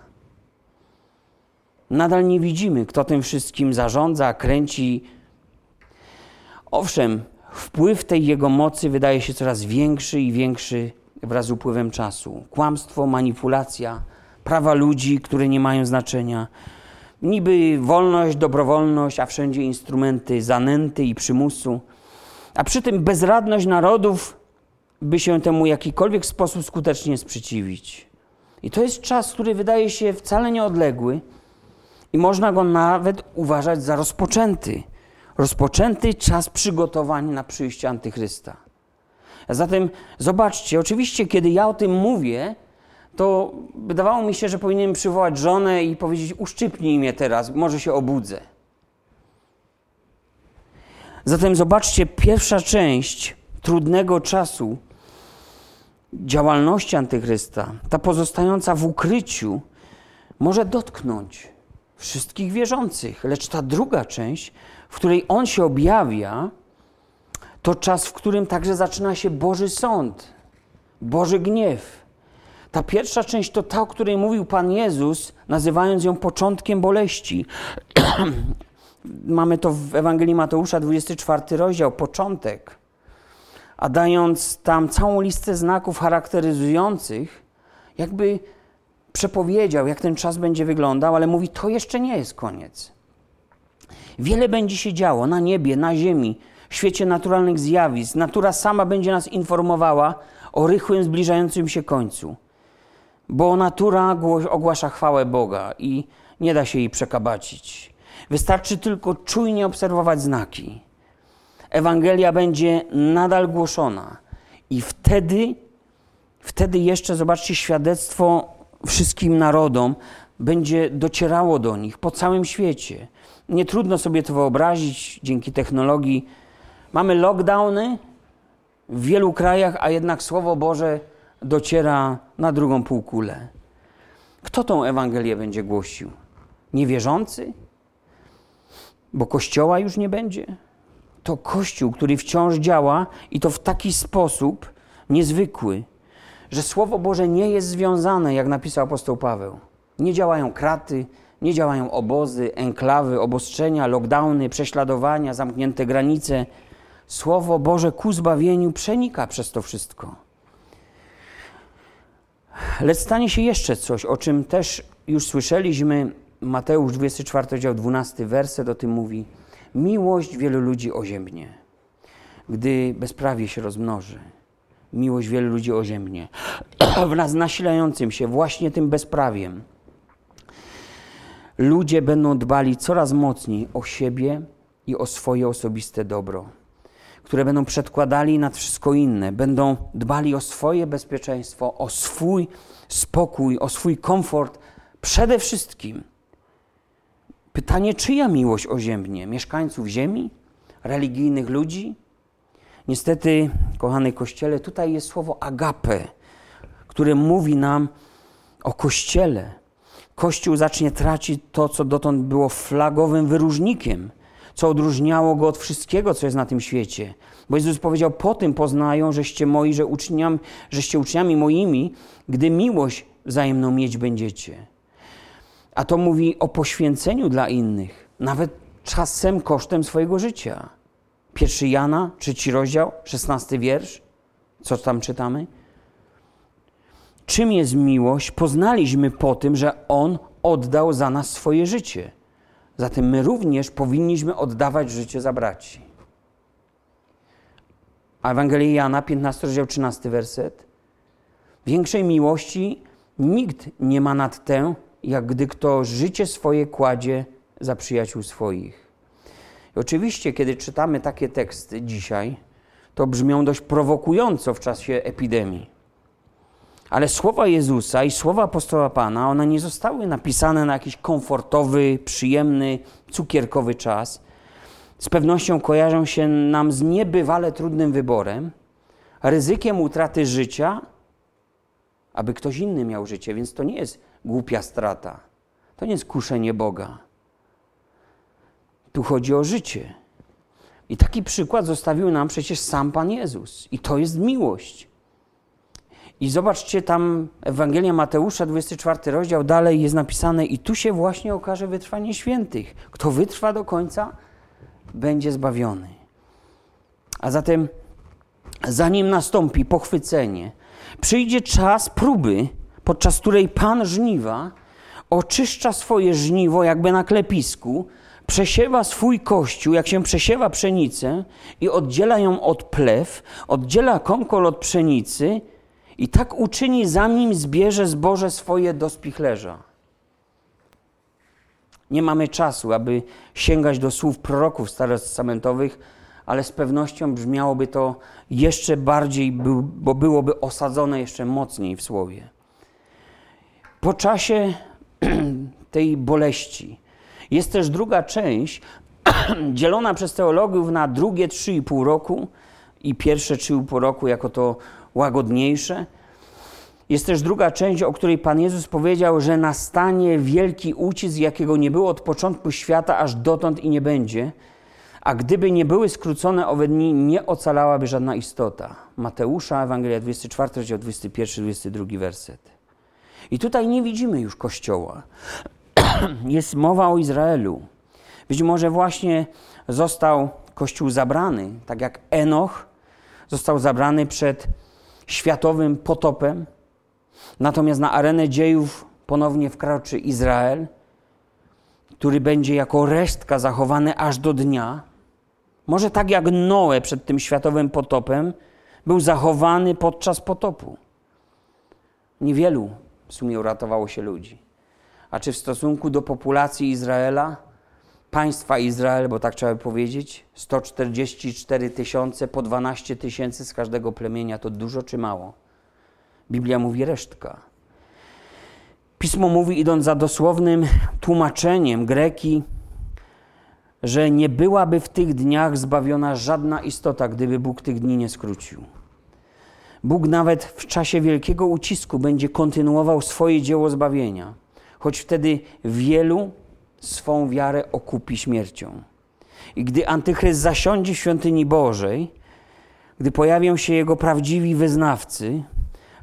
Nadal nie widzimy, kto tym wszystkim zarządza, kręci. Owszem, wpływ tej jego mocy wydaje się coraz większy i większy wraz z upływem czasu. Kłamstwo, manipulacja, prawa ludzi, które nie mają znaczenia. Niby wolność, dobrowolność, a wszędzie instrumenty zanęty i przymusu. A przy tym bezradność narodów, by się temu w jakikolwiek sposób skutecznie sprzeciwić. I to jest czas, który wydaje się wcale nieodległy i można go nawet uważać za rozpoczęty. Rozpoczęty czas przygotowań na przyjście Antychrysta. Zatem zobaczcie, oczywiście, kiedy ja o tym mówię, to wydawało mi się, że powinienem przywołać żonę i powiedzieć: Uszczypnij mnie teraz, może się obudzę. Zatem zobaczcie, pierwsza część trudnego czasu działalności Antychrysta, ta pozostająca w ukryciu, może dotknąć wszystkich wierzących, lecz ta druga część, w której on się objawia, to czas, w którym także zaczyna się Boży sąd, Boży gniew. Ta pierwsza część to ta, o której mówił Pan Jezus, nazywając ją początkiem boleści. Mamy to w Ewangelii Mateusza, 24 rozdział, początek. A dając tam całą listę znaków charakteryzujących, jakby przepowiedział, jak ten czas będzie wyglądał, ale mówi: To jeszcze nie jest koniec. Wiele będzie się działo na niebie, na ziemi, świecie naturalnych zjawisk. Natura sama będzie nas informowała o rychłym, zbliżającym się końcu. bo natura ogłasza chwałę Boga i nie da się jej przekabacić. Wystarczy tylko czujnie obserwować znaki. Ewangelia będzie nadal głoszona i wtedy, wtedy jeszcze, zobaczcie, świadectwo wszystkim narodom będzie docierało do nich po całym świecie. Nie trudno sobie to wyobrazić dzięki technologii. Mamy lockdowny w wielu krajach, a jednak Słowo Boże dociera na drugą półkulę. Kto tą Ewangelię będzie głosił? Niewierzący? Bo Kościoła już nie będzie? To Kościół, który wciąż działa i to w taki sposób niezwykły, że Słowo Boże nie jest związane, jak napisał apostoł Paweł. Nie działają kraty, nie działają obozy, enklawy, obostrzenia, lockdowny, prześladowania, zamknięte granice. Słowo Boże ku zbawieniu przenika przez to wszystko. Lecz stanie się jeszcze coś, o czym też już słyszeliśmy. Mateusz 24, rozdział 12, werset o tym mówi. Miłość wielu ludzi oziębnie, gdy bezprawie się rozmnoży. Miłość wielu ludzi oziębnie. Wraz nasilającym się właśnie tym bezprawiem ludzie będą dbali coraz mocniej o siebie i o swoje osobiste dobro, które będą przedkładali nad wszystko inne, będą dbali o swoje bezpieczeństwo, o swój spokój, o swój komfort przede wszystkim. Pytanie, czyja miłość oziębnie? Mieszkańców ziemi? Religijnych ludzi? Niestety, kochany Kościele, tutaj jest słowo agape, które mówi nam o Kościele, Kościół zacznie tracić to, co dotąd było flagowym wyróżnikiem, co odróżniało go od wszystkiego, co jest na tym świecie. Bo Jezus powiedział: Po tym poznają, żeście moi, że uczniam, żeście uczniami moimi, gdy miłość wzajemną mieć będziecie. A to mówi o poświęceniu dla innych, nawet czasem kosztem swojego życia. Pierwszy Jana, trzeci rozdział, szesnasty wiersz. Co tam czytamy? Czym jest miłość, poznaliśmy po tym, że On oddał za nas swoje życie. Zatem my również powinniśmy oddawać życie za braci. A Ewangelia Jana, 15 rozdział, 13 werset. Większej miłości nikt nie ma nad tę, jak gdy kto życie swoje kładzie za przyjaciół swoich. I oczywiście, kiedy czytamy takie teksty dzisiaj, to brzmią dość prowokująco w czasie epidemii. Ale słowa Jezusa i słowa apostoła Pana, one nie zostały napisane na jakiś komfortowy, przyjemny, cukierkowy czas. Z pewnością kojarzą się nam z niebywale trudnym wyborem, ryzykiem utraty życia, aby ktoś inny miał życie, więc to nie jest głupia strata. To nie jest kuszenie Boga. Tu chodzi o życie. I taki przykład zostawił nam przecież sam Pan Jezus. I to jest miłość. I zobaczcie tam Ewangelia Mateusza, 24 rozdział, dalej jest napisane i tu się właśnie okaże wytrwanie świętych. Kto wytrwa do końca, będzie zbawiony. A zatem, zanim nastąpi pochwycenie, przyjdzie czas próby, podczas której Pan żniwa oczyszcza swoje żniwo jakby na klepisku, przesiewa swój kościół, jak się przesiewa pszenicę i oddziela ją od plew, oddziela konkol od pszenicy i tak uczyni, zanim zbierze zboże swoje do spichlerza. Nie mamy czasu, aby sięgać do słów proroków starostamentowych, ale z pewnością brzmiałoby to jeszcze bardziej, bo byłoby osadzone jeszcze mocniej w słowie. Po czasie tej boleści jest też druga część, dzielona przez teologów na drugie 3,5 roku i pierwsze 3,5 roku jako to łagodniejsze. Jest też druga część, o której Pan Jezus powiedział, że nastanie wielki ucisk, jakiego nie było od początku świata, aż dotąd i nie będzie. A gdyby nie były skrócone owe dni, nie ocalałaby żadna istota. Mateusza, Ewangelia 24, rozdział 21, 22 werset. I tutaj nie widzimy już Kościoła. Jest mowa o Izraelu. Być może właśnie został Kościół zabrany, tak jak Enoch został zabrany przed światowym potopem. Natomiast na arenę dziejów ponownie wkroczy Izrael, który będzie jako resztka zachowany aż do dnia. Może tak jak Noe przed tym światowym potopem był zachowany podczas potopu. Niewielu w sumie uratowało się ludzi. A czy w stosunku do populacji Izraela, państwa Izrael, bo tak trzeba by powiedzieć, 144 tysiące, po 12 tysięcy z każdego plemienia, to dużo czy mało? Biblia mówi resztka. Pismo mówi, idąc za dosłownym tłumaczeniem greki, że nie byłaby w tych dniach zbawiona żadna istota, gdyby Bóg tych dni nie skrócił. Bóg nawet w czasie wielkiego ucisku będzie kontynuował swoje dzieło zbawienia, choć wtedy wielu swą wiarę okupi śmiercią. I gdy Antychryst zasiądzie w świątyni Bożej, gdy pojawią się jego prawdziwi wyznawcy,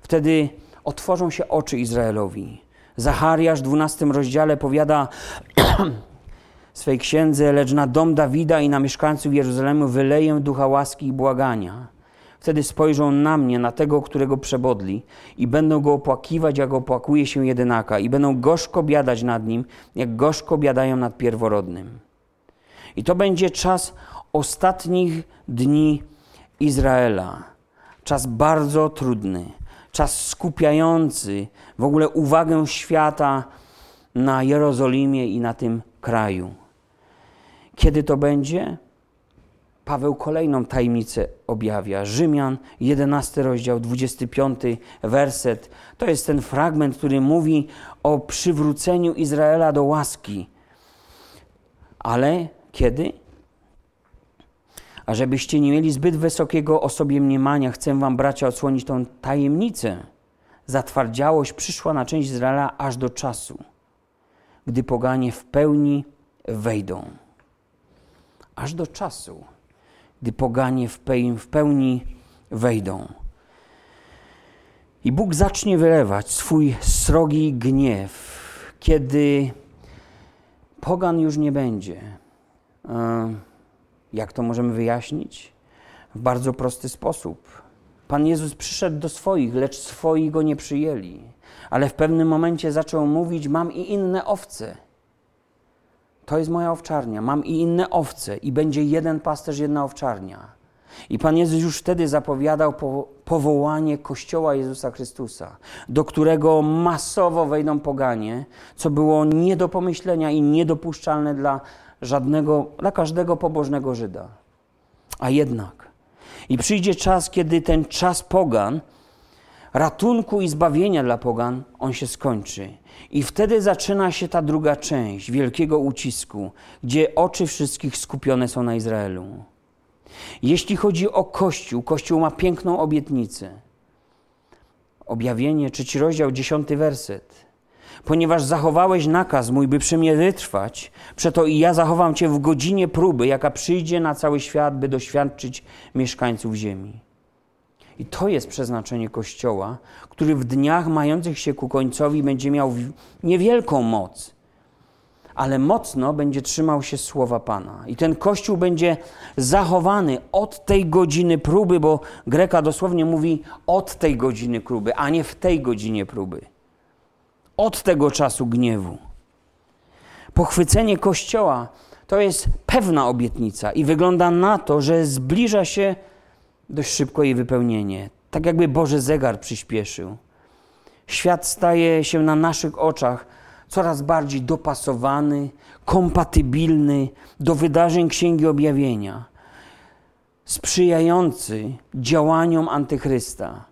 wtedy otworzą się oczy Izraelowi. Zachariasz w 12 rozdziale powiada swej księdze, lecz na dom Dawida i na mieszkańców Jeruzalemu wyleję ducha łaski i błagania. Wtedy spojrzą na mnie, na tego, którego przebodli i będą go opłakiwać, jak opłakuje się jedynaka i będą gorzko biadać nad nim, jak gorzko biadają nad pierworodnym. I to będzie czas ostatnich dni Izraela. Czas bardzo trudny, czas skupiający w ogóle uwagę świata na Jerozolimie i na tym kraju. Kiedy to będzie? Paweł kolejną tajemnicę objawia. Rzymian, 11 rozdział, 25 werset. To jest ten fragment, który mówi o przywróceniu Izraela do łaski. Ale kiedy? A żebyście nie mieli zbyt wysokiego o sobie mniemania, chcę wam, bracia, odsłonić tą tajemnicę. Zatwardziałość przyszła na część Izraela aż do czasu, gdy poganie w pełni wejdą. Aż do czasu gdy poganie w pełni wejdą. I Bóg zacznie wylewać swój srogi gniew, kiedy pogan już nie będzie. E, jak to możemy wyjaśnić? W bardzo prosty sposób. Pan Jezus przyszedł do swoich, lecz swoi go nie przyjęli. Ale w pewnym momencie zaczął mówić: Mam i inne owce to jest moja owczarnia, mam i inne owce, i będzie jeden pasterz, jedna owczarnia. I Pan Jezus już wtedy zapowiadał po, powołanie Kościoła Jezusa Chrystusa, do którego masowo wejdą poganie, co było nie do pomyślenia i niedopuszczalne dla żadnego, dla każdego pobożnego Żyda. A jednak, i przyjdzie czas, kiedy ten czas pogan, ratunku i zbawienia dla pogan, on się skończy. I wtedy zaczyna się ta druga część wielkiego ucisku, gdzie oczy wszystkich skupione są na Izraelu. Jeśli chodzi o Kościół, Kościół ma piękną obietnicę. Objawienie, trzeci rozdział, dziesiąty werset. Ponieważ zachowałeś nakaz mój, by przy mnie wytrwać, przeto i ja zachowam cię w godzinie próby, jaka przyjdzie na cały świat, by doświadczyć mieszkańców ziemi. I to jest przeznaczenie Kościoła, który w dniach mających się ku końcowi będzie miał niewielką moc, ale mocno będzie trzymał się słowa Pana. I ten Kościół będzie zachowany od tej godziny próby, bo Greka dosłownie mówi od tej godziny próby, a nie w tej godzinie próby. Od tego czasu gniewu. Pochwycenie Kościoła to jest pewna obietnica i wygląda na to, że zbliża się dość szybko jej wypełnienie. Tak jakby Boży zegar przyspieszył. Świat staje się na naszych oczach coraz bardziej dopasowany, kompatybilny do wydarzeń Księgi Objawienia, sprzyjający działaniom Antychrysta.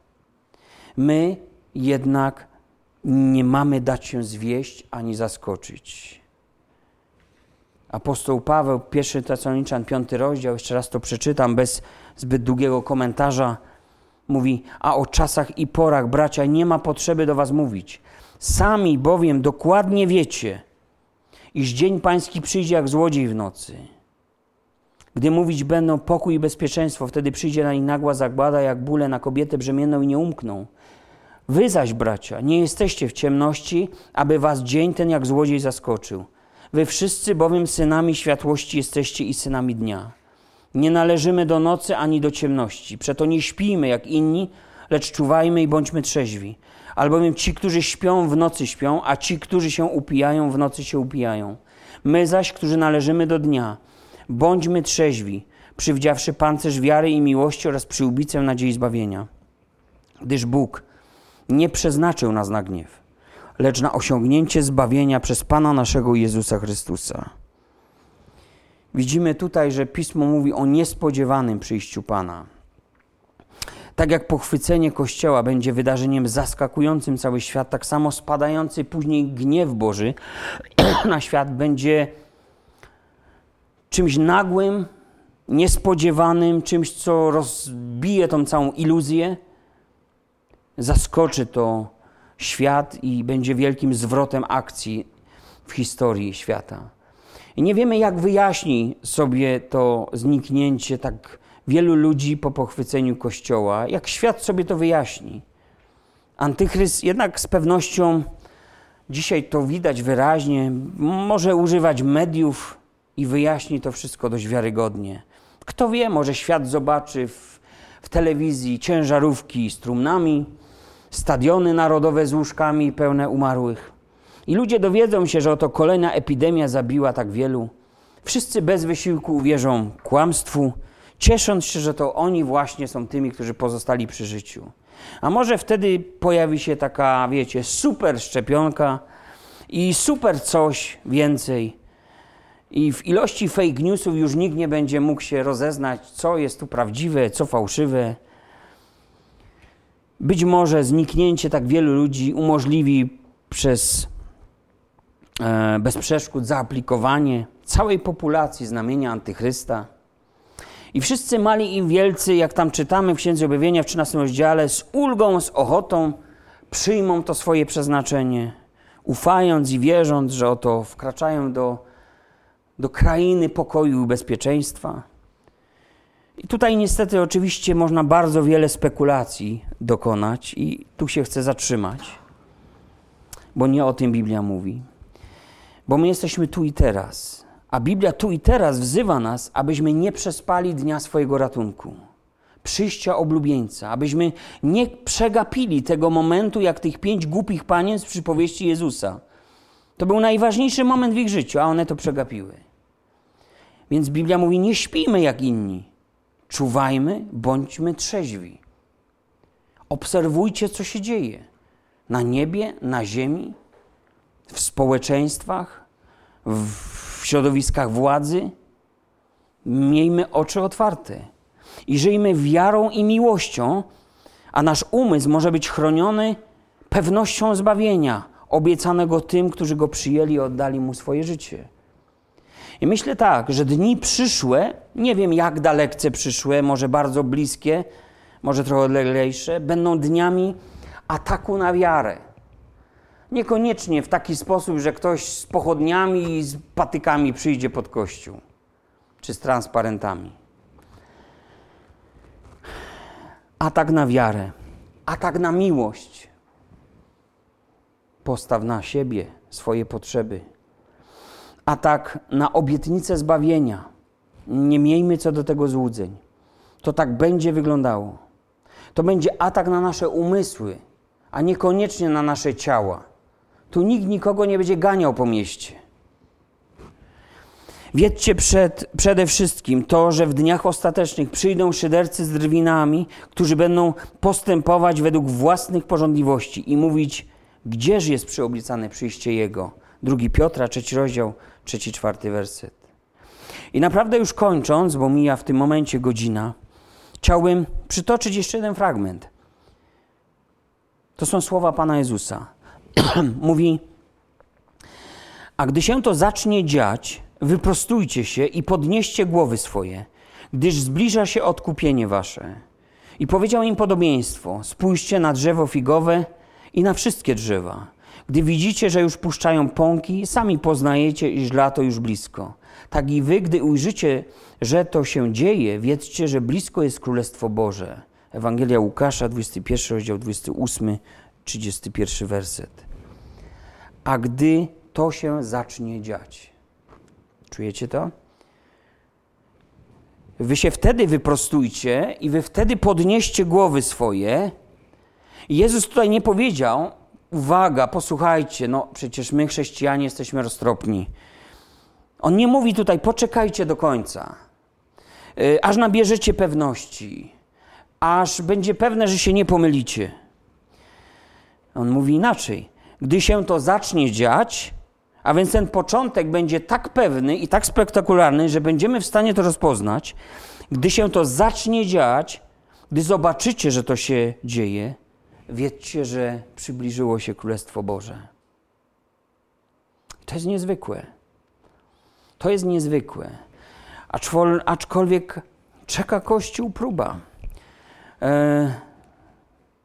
My jednak nie mamy dać się zwieść ani zaskoczyć. Apostoł Paweł, pierwszy Tesaloniczan, piąty rozdział, jeszcze raz to przeczytam bez zbyt długiego komentarza, mówi, a o czasach i porach, bracia, nie ma potrzeby do was mówić. Sami bowiem dokładnie wiecie, iż dzień pański przyjdzie jak złodziej w nocy. Gdy mówić będą pokój i bezpieczeństwo, wtedy przyjdzie na nich nagła zagłada, jak bóle na kobietę brzemienną i nie umkną. Wy zaś, bracia, nie jesteście w ciemności, aby was dzień ten jak złodziej zaskoczył. Wy wszyscy bowiem synami światłości jesteście i synami dnia. Nie należymy do nocy ani do ciemności. Przeto nie śpijmy jak inni, lecz czuwajmy i bądźmy trzeźwi. Albowiem ci, którzy śpią, w nocy śpią, a ci, którzy się upijają, w nocy się upijają. My zaś, którzy należymy do dnia, bądźmy trzeźwi, przywdziawszy pancerz wiary i miłości oraz przyłbicę nadziei zbawienia. Gdyż Bóg nie przeznaczył nas na gniew, lecz na osiągnięcie zbawienia przez Pana naszego Jezusa Chrystusa. Widzimy tutaj, że Pismo mówi o niespodziewanym przyjściu Pana. Tak jak pochwycenie Kościoła będzie wydarzeniem zaskakującym cały świat, tak samo spadający później gniew Boży na świat będzie czymś nagłym, niespodziewanym, czymś, co rozbije tą całą iluzję. Zaskoczy to świat i będzie wielkim zwrotem akcji w historii świata. I nie wiemy, jak wyjaśni sobie to zniknięcie tak wielu ludzi po pochwyceniu Kościoła, jak świat sobie to wyjaśni. Antychryst jednak z pewnością, dzisiaj to widać wyraźnie, może używać mediów i wyjaśni to wszystko dość wiarygodnie. Kto wie, może świat zobaczy w, w telewizji ciężarówki z trumnami, stadiony narodowe z łóżkami pełne umarłych. I ludzie dowiedzą się, że oto kolejna epidemia zabiła tak wielu. Wszyscy bez wysiłku uwierzą kłamstwu, ciesząc się, że to oni właśnie są tymi, którzy pozostali przy życiu. A może wtedy pojawi się taka, wiecie, super szczepionka i super coś więcej. I w ilości fake newsów już nikt nie będzie mógł się rozeznać, co jest tu prawdziwe, co fałszywe. Być może zniknięcie tak wielu ludzi umożliwi przez e, bez przeszkód zaaplikowanie całej populacji znamienia Antychrysta. I wszyscy mali i wielcy, jak tam czytamy w Księdze Objawienia w 13 rozdziale, z ulgą, z ochotą przyjmą to swoje przeznaczenie, ufając i wierząc, że oto wkraczają do, do krainy pokoju i bezpieczeństwa. I tutaj niestety oczywiście można bardzo wiele spekulacji dokonać i tu się chcę zatrzymać, bo nie o tym Biblia mówi. Bo my jesteśmy tu i teraz. A Biblia tu i teraz wzywa nas, abyśmy nie przespali dnia swojego ratunku, przyjścia oblubieńca, abyśmy nie przegapili tego momentu, jak tych pięć głupich panien z przypowieści Jezusa. To był najważniejszy moment w ich życiu, a one to przegapiły. Więc Biblia mówi: nie śpijmy jak inni, czuwajmy, bądźmy trzeźwi. Obserwujcie, co się dzieje na niebie, na ziemi, w społeczeństwach, w środowiskach władzy. Miejmy oczy otwarte i żyjmy wiarą i miłością, a nasz umysł może być chroniony pewnością zbawienia, obiecanego tym, którzy go przyjęli i oddali mu swoje życie. I myślę tak, że dni przyszłe, nie wiem jak dalekce przyszłe, może bardzo bliskie, może trochę odleglejsze, będą dniami ataku na wiarę. Niekoniecznie w taki sposób, że ktoś z pochodniami i z patykami przyjdzie pod kościół, czy z transparentami. Atak na wiarę, atak na miłość. Postaw na siebie swoje potrzeby. Atak na obietnicę zbawienia. Nie miejmy co do tego złudzeń. To tak będzie wyglądało. To będzie atak na nasze umysły, a niekoniecznie na nasze ciała. Tu nikt nikogo nie będzie ganiał po mieście. Wiedzcie przed, przede wszystkim to, że w dniach ostatecznych przyjdą szydercy z drwinami, którzy będą postępować według własnych porządliwości i mówić, gdzież jest przyobiecane przyjście Jego. Drugi Piotra, trzeci rozdział, trzeci, czwarty werset. I naprawdę już kończąc, bo mija w tym momencie godzina, chciałbym przytoczyć jeszcze jeden fragment. To są słowa Pana Jezusa. mówi: A gdy się to zacznie dziać, wyprostujcie się i podnieście głowy swoje, gdyż zbliża się odkupienie wasze. I powiedział im podobieństwo: Spójrzcie na drzewo figowe i na wszystkie drzewa. Gdy widzicie, że już puszczają pąki, sami poznajecie, iż lato już blisko. Tak i wy, gdy ujrzycie, że to się dzieje, wiedzcie, że blisko jest Królestwo Boże. Ewangelia Łukasza, 21 rozdział, 28, 31 werset a gdy to się zacznie dziać. Czujecie to? Wy się wtedy wyprostujcie i wy wtedy podnieście głowy swoje. Jezus tutaj nie powiedział, uwaga, posłuchajcie, no przecież my chrześcijanie jesteśmy roztropni. On nie mówi tutaj, poczekajcie do końca, y, aż nabierzecie pewności, aż będzie pewne, że się nie pomylicie. On mówi inaczej gdy się to zacznie dziać, a więc ten początek będzie tak pewny i tak spektakularny, że będziemy w stanie to rozpoznać, gdy się to zacznie dziać, gdy zobaczycie, że to się dzieje, wiedzcie, że przybliżyło się Królestwo Boże. To jest niezwykłe. To jest niezwykłe. Aczkolwiek czeka Kościół próba. E,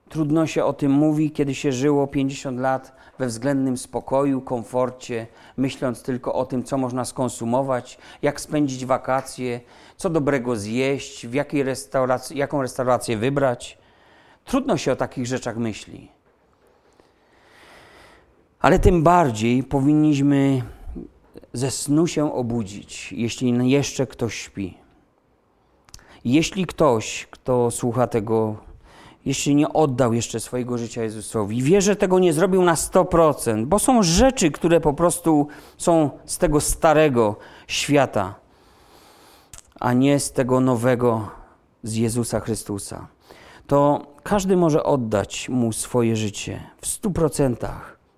trudno się o tym mówi, kiedy się żyło 50 lat we względnym spokoju, komforcie, myśląc tylko o tym, co można skonsumować, jak spędzić wakacje, co dobrego zjeść, w jakiej restauracji, jaką restaurację wybrać. Trudno się o takich rzeczach myśli. Ale tym bardziej powinniśmy ze snu się obudzić, jeśli jeszcze ktoś śpi. Jeśli ktoś, kto słucha tego, jeśli nie oddał jeszcze swojego życia Jezusowi, wie, że tego nie zrobił na 100%, bo są rzeczy, które po prostu są z tego starego świata, a nie z tego nowego, z Jezusa Chrystusa, to każdy może oddać mu swoje życie w 100%.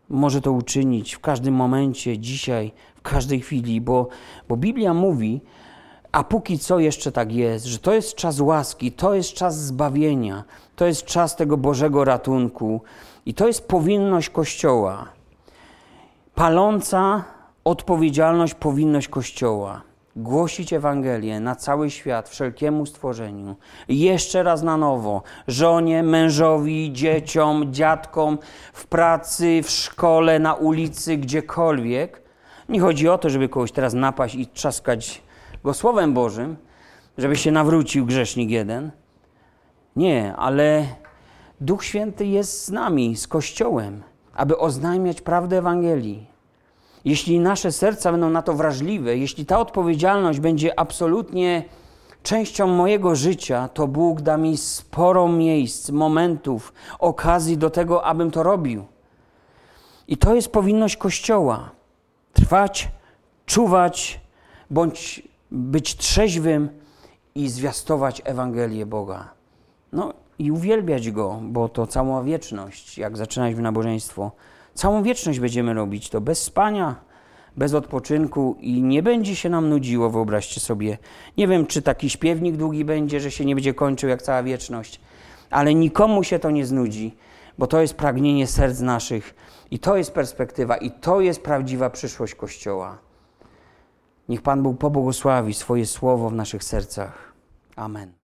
Może to uczynić w każdym momencie, dzisiaj, w każdej chwili, bo, bo Biblia mówi, a póki co jeszcze tak jest, że to jest czas łaski, to jest czas zbawienia, to jest czas tego Bożego ratunku i to jest powinność Kościoła. Paląca odpowiedzialność, powinność Kościoła. Głosić Ewangelię na cały świat, wszelkiemu stworzeniu. Jeszcze raz na nowo. Żonie, mężowi, dzieciom, dziadkom, w pracy, w szkole, na ulicy, gdziekolwiek. Nie chodzi o to, żeby kogoś teraz napaść i trzaskać go Słowem Bożym, żeby się nawrócił grzesznik jeden. Nie, ale Duch Święty jest z nami, z Kościołem, aby oznajmiać prawdę Ewangelii. Jeśli nasze serca będą na to wrażliwe, jeśli ta odpowiedzialność będzie absolutnie częścią mojego życia, to Bóg da mi sporo miejsc, momentów, okazji do tego, abym to robił. I to jest powinność Kościoła. Trwać, czuwać, bądź być trzeźwym i zwiastować Ewangelię Boga. No i uwielbiać Go, bo to cała wieczność, jak zaczynać w nabożeństwo, całą wieczność będziemy robić to bez spania, bez odpoczynku i nie będzie się nam nudziło, wyobraźcie sobie. Nie wiem, czy taki śpiewnik długi będzie, że się nie będzie kończył jak cała wieczność, ale nikomu się to nie znudzi, bo to jest pragnienie serc naszych i to jest perspektywa i to jest prawdziwa przyszłość Kościoła. Niech Pan Bóg pobłogosławi swoje słowo w naszych sercach. Amen.